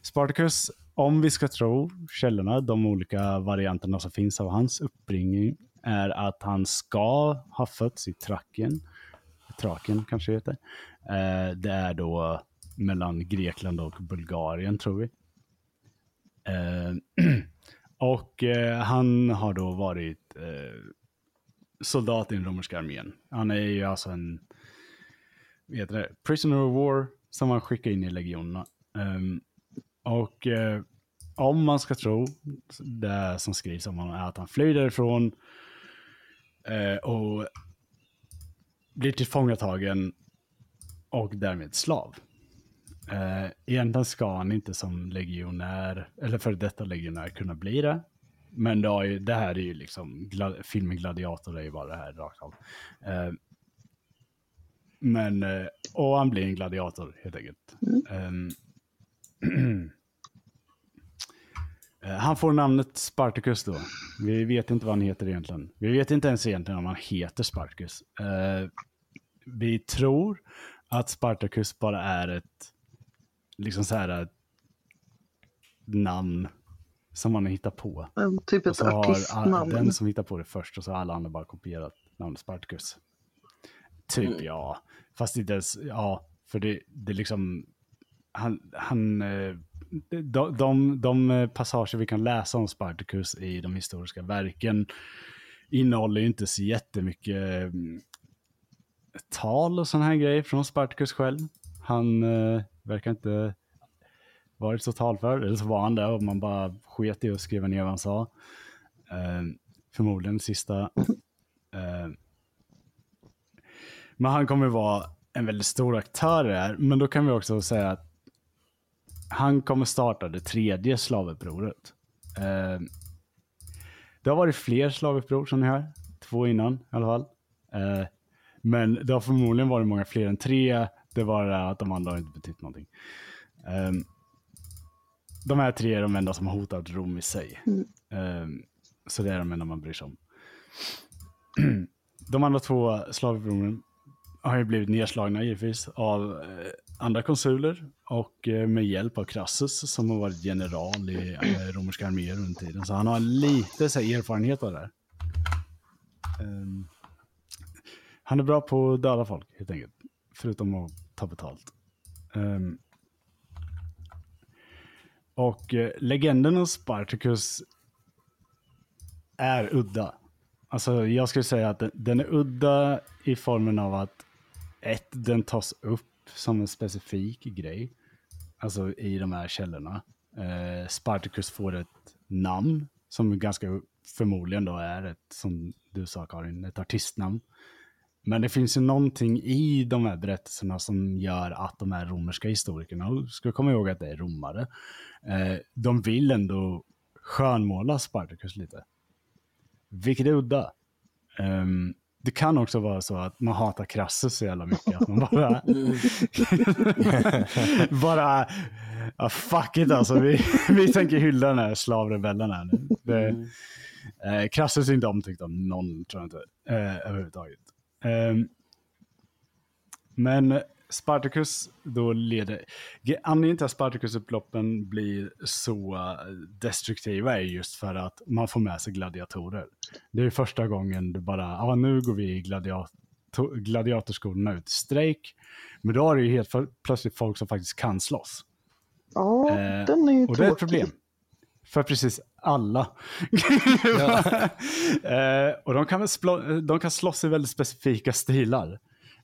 Spartacus, om vi ska tro källorna, de olika varianterna som finns av hans uppbringning, är att han ska ha fötts i Trakien. Traken kanske det heter. Eh, det är då mellan Grekland och Bulgarien tror vi. Eh, [clears throat] och eh, han har då varit eh, soldat i den romerska armén. Han är ju alltså en heter det, prisoner of war som man skickar in i legionerna. Um, och uh, om man ska tro det som skrivs om honom är att han flyr därifrån uh, och blir tillfångatagen och därmed slav. Uh, egentligen ska han inte som legionär, eller för detta legionär, kunna bli det. Men det, har ju, det här är ju liksom, gla, filmen Gladiator är ju bara det här rakt av. Uh, men, eh, och han blir en gladiator helt enkelt. Ehm, [clears throat] eh, han får namnet Spartacus då. Vi vet inte vad han heter egentligen. Vi vet inte ens egentligen om han heter Spartacus. Eh, vi tror att Spartacus bara är ett, liksom så här, ett namn som man har hittat på. En, typ ett artistnamn. den som hittar på det först och så har alla andra bara kopierat namnet Spartacus. Typ ja. Fast inte ens, ja, för det, det är liksom, han, han eh, de, de, de passager vi kan läsa om Spartacus i de historiska verken innehåller ju inte så jättemycket mm, tal och sådana här grejer från Spartacus själv. Han eh, verkar inte varit så talför, eller så var han där och man bara sket i att skriva ner vad han sa. Eh, förmodligen sista. Eh, men han kommer vara en väldigt stor aktör här. Men då kan vi också säga att han kommer starta det tredje slavupproret. Eh, det har varit fler slavuppror som ni hör. Två innan i alla fall. Eh, men det har förmodligen varit många fler än tre. Det var det att de andra har inte betytt någonting. Eh, de här tre är de enda som har hotat Rom i sig. Eh, så det är de enda man bryr sig om. [clears throat] de andra två slavupproren har ju blivit nedslagna givetvis av eh, andra konsuler och eh, med hjälp av Crassus som har varit general i eh, romerska arméer under tiden. Så han har lite så här, erfarenhet av det här. Um, han är bra på att döda folk helt enkelt. Förutom att ta betalt. Um, och eh, legenden om Spartacus är udda. Alltså jag skulle säga att den, den är udda i formen av att ett, den tas upp som en specifik grej. Alltså i de här källorna. Eh, Spartacus får ett namn som ganska förmodligen då är ett, som du sa Karin, ett artistnamn. Men det finns ju någonting i de här berättelserna som gör att de här romerska historikerna, och ska komma ihåg att det är romare, eh, de vill ändå skönmåla Spartacus lite. Vilket är udda. Um, det kan också vara så att man hatar Crassus så jävla mycket. Att man bara... [laughs] bara... Ja, fuck it alltså. Vi, vi tänker hylla den här slavrebellen här nu. Det, eh, Crassus är inte omtyckt av någon, tror jag inte. Eh, överhuvudtaget. Ehm, men Spartacus då leder... Ge- Anledningen till att Spartacus-upploppen blir så eh, destruktiva är just för att man får med sig gladiatorer. Det är första gången du bara, ja nu går vi i gladiator, gladiatorskolorna ut i strejk. Men då har du ju helt plötsligt folk som faktiskt kan slåss. Ja, Eh, den är ju Och det är ett tråkig. problem. För precis alla. [laughs] eh, och de kan, väl de kan slåss i väldigt specifika stilar.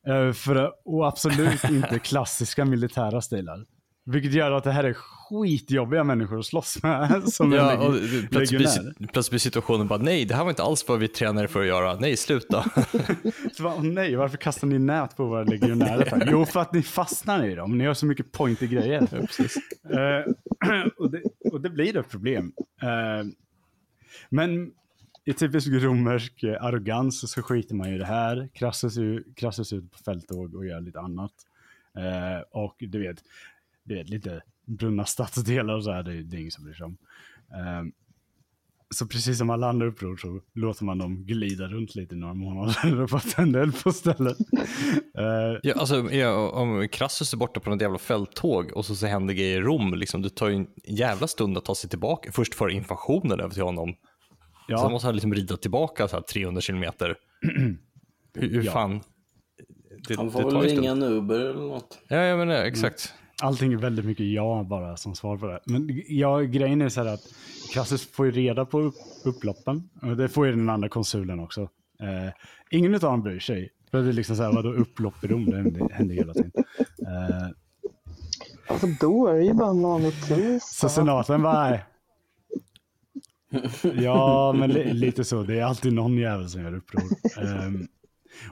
Eh, för, och absolut [laughs] inte klassiska militära stilar. Vilket gör att det här är skitjobbiga människor att slåss med. [laughs] Som Ja, och plötsligt blir, plötsligt blir situationen bara nej, det här var inte alls vad vi tränade för att göra. Nej, sluta. [laughs] Så bara, nej, varför kastar ni nät på våra legionärer? för? Jo, för att ni fastnar i dem. Ni har så mycket pointy grejer. Eh, [clears throat] och, det, och det blir ett problem. Eh, men i typisk romersk eh, arrogans så skiter man ju i det här. Krassus, u- krassus ut på fälttåg och gör lite annat. Eh, och du vet, du vet, lite brunna stadsdelar och så här, det, det är ingen som bryr sig om. Eh, så precis som alla andra uppror så låter man dem glida runt lite i några månader och bara tända eld på stället. [laughs] Eh, Ja, alltså, ja, om Crassus är borta på något jävla fälttåg och så, så händer grejer i Rom, liksom, det tar ju en jävla stund att ta sig tillbaka. Först för invasionen över till honom. Ja. Sen måste han liksom rida tillbaka så här 300 kilometer. [clears throat] hur hur Ja. fan? Det, Han får väl ringa en Uber eller något. Ja, jag menar exakt. Allting är väldigt mycket ja bara som svar på det. Men ja, grejen är så här att Crassus får ju reda på upp, upploppen. Och det får ju den andra konsulen också. Eh, ingen av dem bryr sig. För det är liksom så här, vadå upplopp i Rom? Det händer, händer hela tiden. Eh, Alltså då är det ju bara en vanlig kris. så senaten bara, nej. Ja, men li, lite så. Det är alltid någon jävel som gör uppror. Ehm,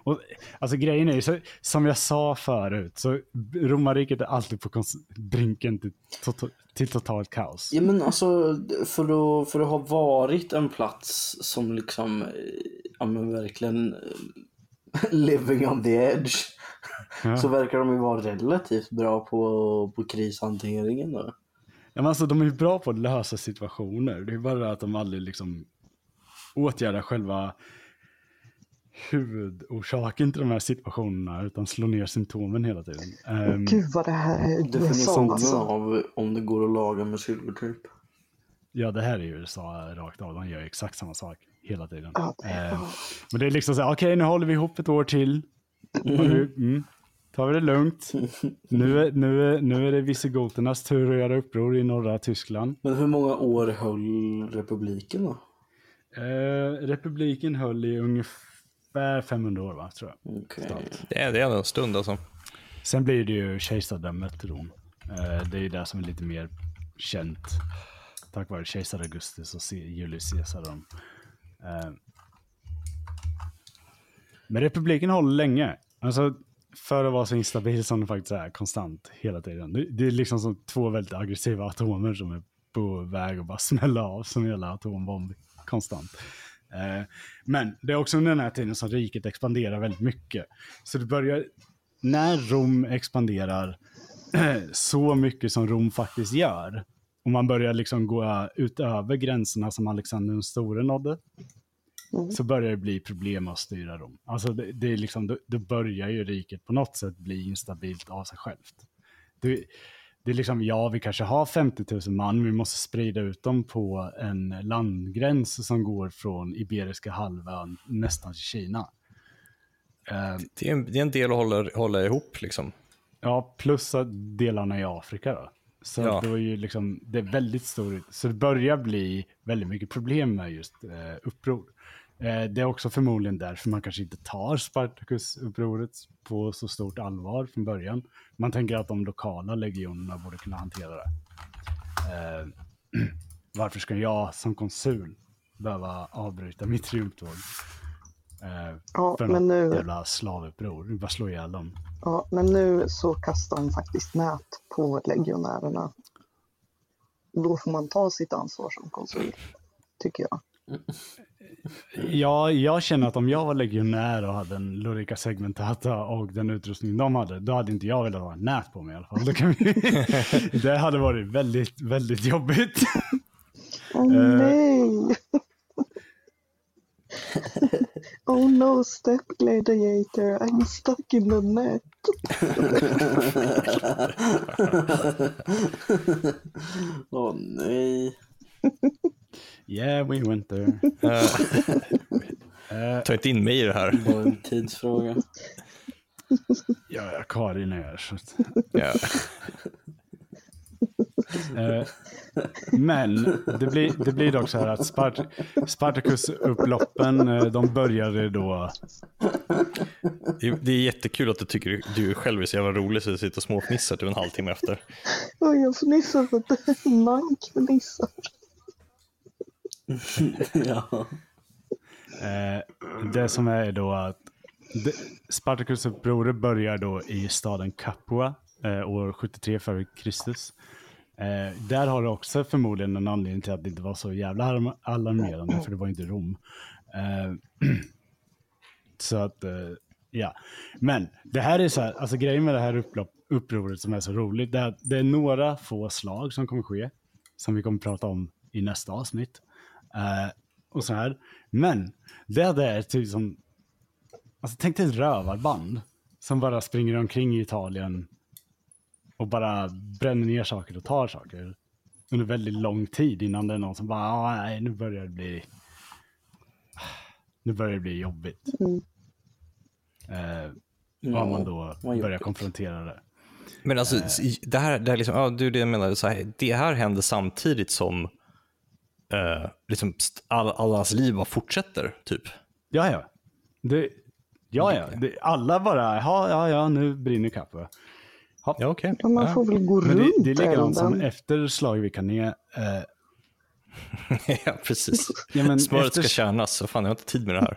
och, alltså grejen är ju, så, som jag sa förut, så romarriket är alltid på brinken till, to, till totalt kaos. Ja men alltså för att, för att ha varit en plats som liksom, ja men verkligen eh, living on the edge. Ja. Så verkar de ju vara relativt bra på, på krishanteringen då. Ja, men alltså, de är ju bra på att lösa situationer. Det är bara det att de aldrig liksom åtgärdar själva huvudorsaken till de här situationerna, utan slår ner symptomen hela tiden. Ehm, Gud vad det här är Definitionen alltså. av om det går att laga med silvertejp. ja, det här är ju USA rakt av. De gör ju exakt samma sak hela tiden. Ja, det- ja. men det är liksom så här, okej, nu håller vi ihop ett år till. Nu mm, tar vi det lugnt. [laughs] Nu är, nu är, nu är det visigoternas tur att göra uppror i norra Tyskland. Men hur många år höll republiken då? Eh, republiken höll i ungefär 500 år, va, tror jag. Stalt. Det är, det är en stund alltså. Sen blir det ju kejsardömet Rom. Eh, det är ju det som är lite mer känt. Tack vare kejsar Augustus och Julius Caesar. Eh, men republiken håller länge. Alltså, för att vara så instabil som den faktiskt är konstant hela tiden. Det, det är liksom som två väldigt aggressiva atomer som är på väg att bara [laughs] smälla av som en jävla atombomb konstant. Eh, men det är också under den här tiden som riket expanderar väldigt mycket. Så det börjar, när Rom expanderar [clears throat] så mycket som Rom faktiskt gör, och man börjar liksom gå utöver gränserna som Alexander den store nådde, Mm. så börjar det bli problem att styra Rom. Alltså det, det är liksom, då, då börjar ju riket på något sätt bli instabilt av sig självt. Det, det är liksom, ja, vi kanske har 50 000 man, vi måste sprida ut dem på en landgräns som går från Iberiska halvön nästan till Kina. Eh, Det är en, det är en del att hålla, hålla ihop liksom. Ja, plus delarna i Afrika då. Så Ja. det var ju liksom, det är väldigt stor, så det börjar bli väldigt mycket problem med just eh, uppror. Eh, det är också förmodligen därför man kanske inte tar Spartacus-upproret på så stort allvar från början. Man tänker att de lokala legionerna borde kunna hantera det. Eh, [clears throat] varför ska jag som konsul behöva avbryta mitt triumftåg? Eh, Ja, för men något nu, jävla slavuppror, bara slå ihjäl dem. ja, men nu så kastar de faktiskt nät på legionärerna. Då får man ta sitt ansvar som konsul, tycker jag. [laughs] Ja, jag känner att om jag var legionär och hade en Lorica segmentata och den utrustning de hade, då hade inte jag velat ha ett nät på mig i alla fall. Då kan vi... [laughs] det hade varit väldigt, väldigt jobbigt. Åh Eh. nej! oh no, step gladiator, I'm stuck in the net. [laughs] Åh nej. [laughs] Yeah, we went there. [laughs] Eh, ta inte in mig i det här. Bara en tidsfråga. [laughs] ja, ja, Karin är här. Så Ja. eh, Men det blir, det blir dock så här att Spart Spartacus-upploppen, eh, de började då... Det är jättekul att du tycker du själv är så jävla rolig så du sitter och småfnissar typ en halvtimme efter. Jag fnissar för att Mank fnissar. [laughs] ja. Eh, det som är då att Spartacus-upproret börjar då i staden Capua eh, år 73 före Kristus. Eh, där har det också förmodligen en anledning till att det inte var så jävla alarm- alarmerande, för det var inte Rom. Eh, [clears throat] så att, eh, ja. Men det här är så här, alltså grejen med det här upplopp, upproret som är så roligt, det är att det är några få slag som kommer ske, som vi kommer prata om i nästa avsnitt. Eh, och så här. Men det är typ som, alltså tänk dig ett rövarband som bara springer omkring i Italien och bara bränner ner saker och tar saker under väldigt lång tid innan det är någon som bara, "Ah, nej nu börjar det bli, nu börjar det bli jobbigt. Mm. Eh, och man då vad börjar konfrontera det. Men alltså, det här, det här liksom, ja, du, det jag menar, så här, det här händer samtidigt som eh, liksom, all, allas liv bara fortsätter, typ. Ja, ja. Det, ja, ja. Det, alla bara, ja, ja, ja, nu brinner Capua. Ja, okej. Ja, man Ja. får väl gå Men det, runt det är likadant som efter slaget vid Cannae. Eh, [laughs] ja, precis. [laughs] ja, men Smöret efter, ska kärnas, så fan jag har inte tid med det här.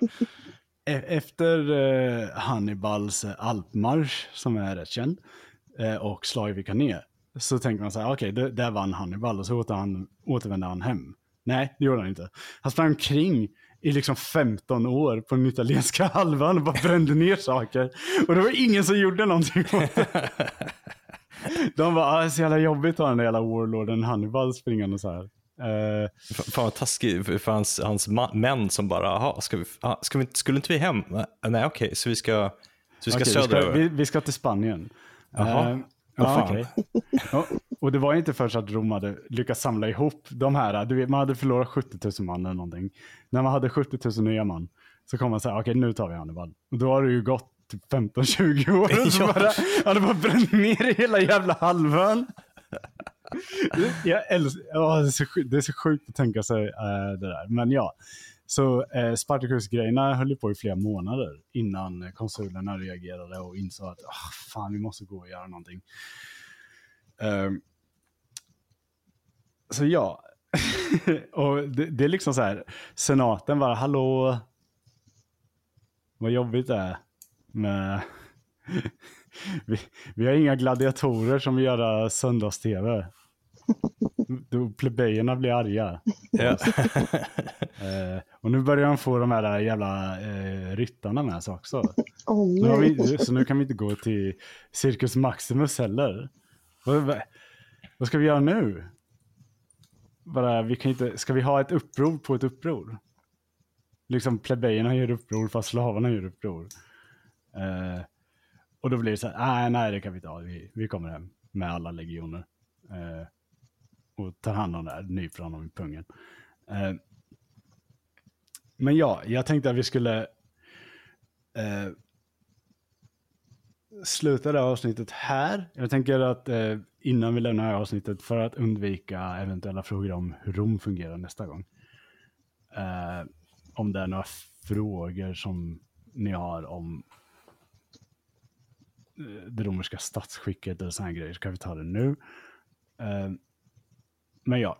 [laughs] e- efter eh, Hannibals eh, alpmarsch, som är rätt känd, eh, och slaget vid Cannae, så tänker man så här, okej, det- där vann Hannibal och så åter han, återvände han hem. Nej, det gjorde han inte. Han sprang omkring i liksom 15 år på den italienska [laughs] halvan och bara brände ner saker. Och det var ingen som gjorde någonting åt det. [laughs] De bara, ah, så jävla jobbigt att ha den där jävla warlorden Hannibal springande så här. Eh, F- Fan vad taskigt för- hans, hans män som bara, jaha, ska vi, ah, ska vi, skulle inte vi hem? Nej, Nej, okej, så vi ska, så vi ska Okej, söderöver. vi, vi ska till Spanien. Jaha. Ja, okej. Ja, och det var inte först att Rom hade lyckats samla ihop de här. Du vet, man hade förlorat 70 000 man eller någonting. När man hade 70 000 nya man så kom man säga, okej nu tar vi Hannibal. Och då har det ju gått typ 15-20 år. [laughs] Och så bara, ja, det bara bränt ner hela jävla halvön. [laughs] Jag älskar, ja, det, är så, det är så sjukt att tänka sig eh, det där. Men ja, så eh, Spartacus-grejerna höll på i flera månader innan konsulerna reagerade och insåg att "Ah, fan, vi måste gå och göra någonting. Ehm, så ja, [laughs] och det, det är liksom så här, senaten bara, hallå, vad jobbigt det är med [laughs] vi, vi har inga gladiatorer som vill göra söndags-tv. [laughs] Då plebejerna blir arga. Ja. Eh, och nu börjar de få de här jävla eh, ryttarna med sig också. Åh Nu vi, så nu kan vi inte gå till Circus Maximus heller. Vad, vad, vad ska vi göra nu? Bara, vi kan inte, ska vi ha ett uppror på ett uppror? Liksom plebejerna gör uppror fast slavarna gör uppror. Eh, och då blir det så här, nej, nej det kan vi inte ha. Vi, vi kommer hem med alla legioner. Eh, och tar hand om det här, nyper honom i pungen. Eh, men ja, jag tänkte att vi skulle eh, sluta det här avsnittet här. Jag tänker att eh, innan vi lämnar det här avsnittet för att undvika eventuella frågor om hur Rom fungerar nästa gång. Eh, om det är några frågor som ni har om eh, det romerska statsskicket eller sådana grejer så kan vi ta det nu. Eh, men ja,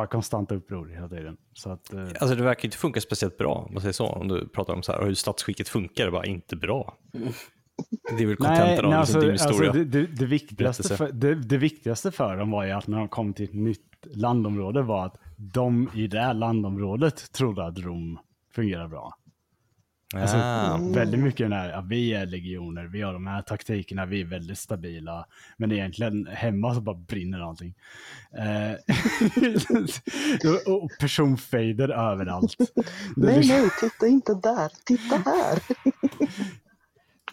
bara konstanta uppror hela tiden. Så att, eh, Alltså det verkar inte funka speciellt bra, om man säger så. Om du pratar om så här, hur statsskicket funkar, det bara inte bra. Det är väl kontentan av alltså, liksom, din historia. alltså, det, det, det, viktigaste för, det, det viktigaste för dem var ju att när de kom till ett nytt landområde var att de i det här landområdet trodde att Rom fungerar bra. Alltså, ah, Väldigt mycket den här, ja, vi är legioner, vi har de här taktikerna, vi är väldigt stabila. Men egentligen hemma så bara brinner allting. Eh, [laughs] och, personfader överallt. Det Nej, liksom- nej, titta inte där. Titta här.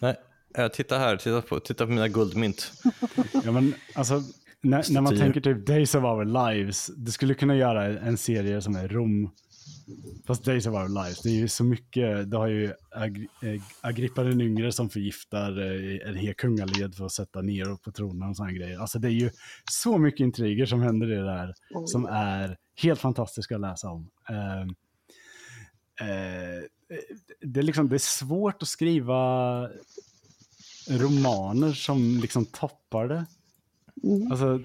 [laughs] nej. Eh, Titta här, titta på, titta på mina guldmynt. Ja, men alltså, när, när man tänker typ Days of Our Lives, du skulle kunna göra en serie som är Rom Fast Days of Our Lives, det är ju så mycket, det har ju Ag Agrippa den yngre som förgiftar eh, en hel kungaled för att sätta Nero på tronen och sådana grejer. Alltså det är ju så mycket intriger som händer i det där som är helt fantastiska att läsa om. Eh, eh, det, är liksom, det är svårt att skriva romaner som liksom toppar det. Mm. Alltså,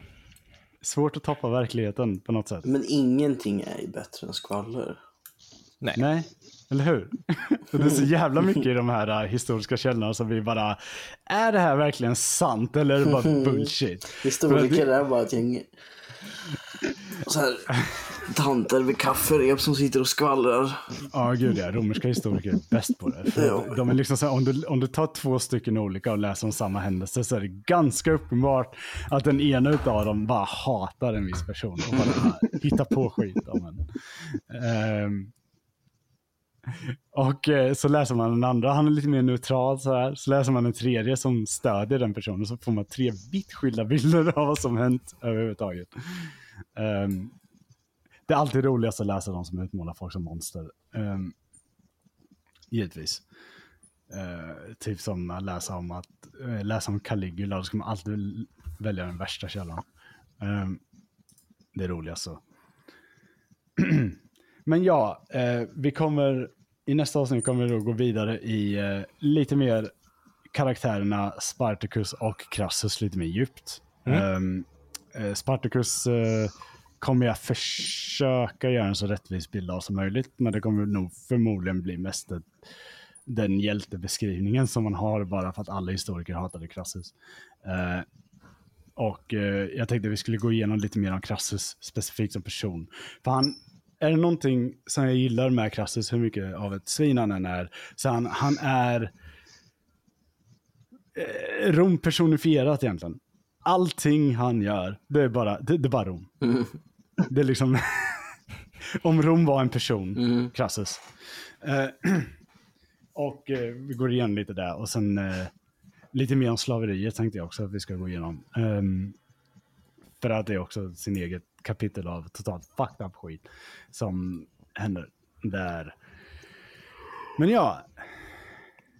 svårt att toppa verkligheten på något sätt. Men ingenting är ju bättre än skvaller. Nej. Nej, eller hur? [laughs] Det är så jävla mycket i de här äh, historiska källorna som vi bara, är det här verkligen sant eller är det bara [laughs] bullshit? Historiker är bara ett gäng [laughs] så här, tanter vid kafferep som sitter och skvallrar. Ja, gud ja. Romerska historiker är bäst på det. Ja. de är liksom så här, om, du, om du tar två stycken olika och läser om samma händelse så är det ganska uppenbart att den ena av dem bara hatar en viss person och bara hittar på skit om en. Ehm, och eh, så läser man den andra, han är lite mer neutral så här. Så läser man den tredje som stödjer den personen så får man tre vitt skilda bilder av vad som hänt överhuvudtaget. Ehm, det är alltid roligast att läsa de som utmålar folk som monster. Um, givetvis. Eh, typ som att läsa om, att, eh, läsa om Caligula, då ska man alltid väl- välja den värsta källan. Ehm, det är roligast så. [clears throat] Men ja, eh, vi kommer i nästa avsnitt kommer vi då gå vidare i lite mer karaktärerna Spartacus och Crassus lite mer djupt. Ehm, eh, Spartacus kommer jag försöka göra en så rättvis bild av som möjligt, men det kommer nog förmodligen bli mest ett, den hjältebeskrivningen som man har bara för att alla historiker hatade Crassus. Eh, och eh, jag tänkte vi skulle gå igenom lite mer om Crassus specifikt som person. För han, är det någonting som jag gillar med Crassus, hur mycket av ett svin han än är, så han, han är eh, Rom personifierat egentligen. Allting han gör, det är bara, det, det är bara Rom. [laughs] Det är liksom, [laughs] om Rom var en person, Mm. Crassus. Eh, [clears throat] och eh, vi går igenom lite där och sen eh, lite mer om slaveriet tänkte jag också att vi ska gå igenom. Ehm, för att det är också sin eget kapitel av totalt fucked up skit som händer där. Men ja,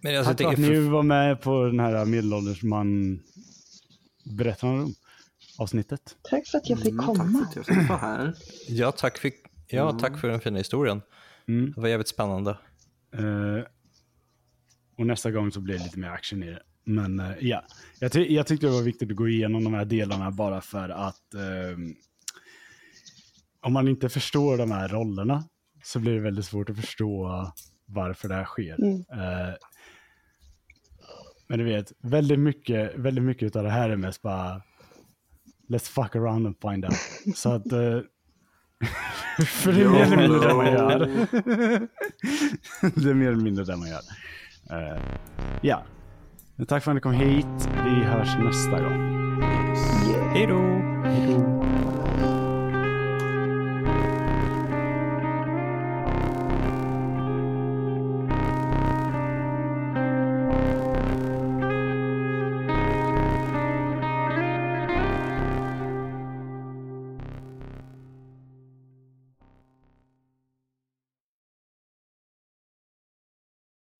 Men alltså, jag tack för att ni var med på den här medelålders man berättar om avsnittet. Tack för att jag fick Mm, komma. tack för att jag fick vara här. ja, tack, för, ja, tack för den fina historien. Mm. Det var jävligt spännande. Eh, och nästa gång så blir det lite mer action i det. Men eh, ja, jag, ty- jag tyckte det var viktigt att gå igenom de här delarna bara för att ehm, om man inte förstår de här rollerna så blir det väldigt svårt att förstå varför det här sker. Mm. Men du vet, väldigt mycket, väldigt mycket av det här är mest bara let's fuck around and find out. [laughs] Så att eh, [laughs] för det är mer eller mindre det man gör. [laughs] det är mer eller mindre det man gör. Eh, ja, tack för att ni kom hit. Vi hörs nästa gång. Då! Hej då.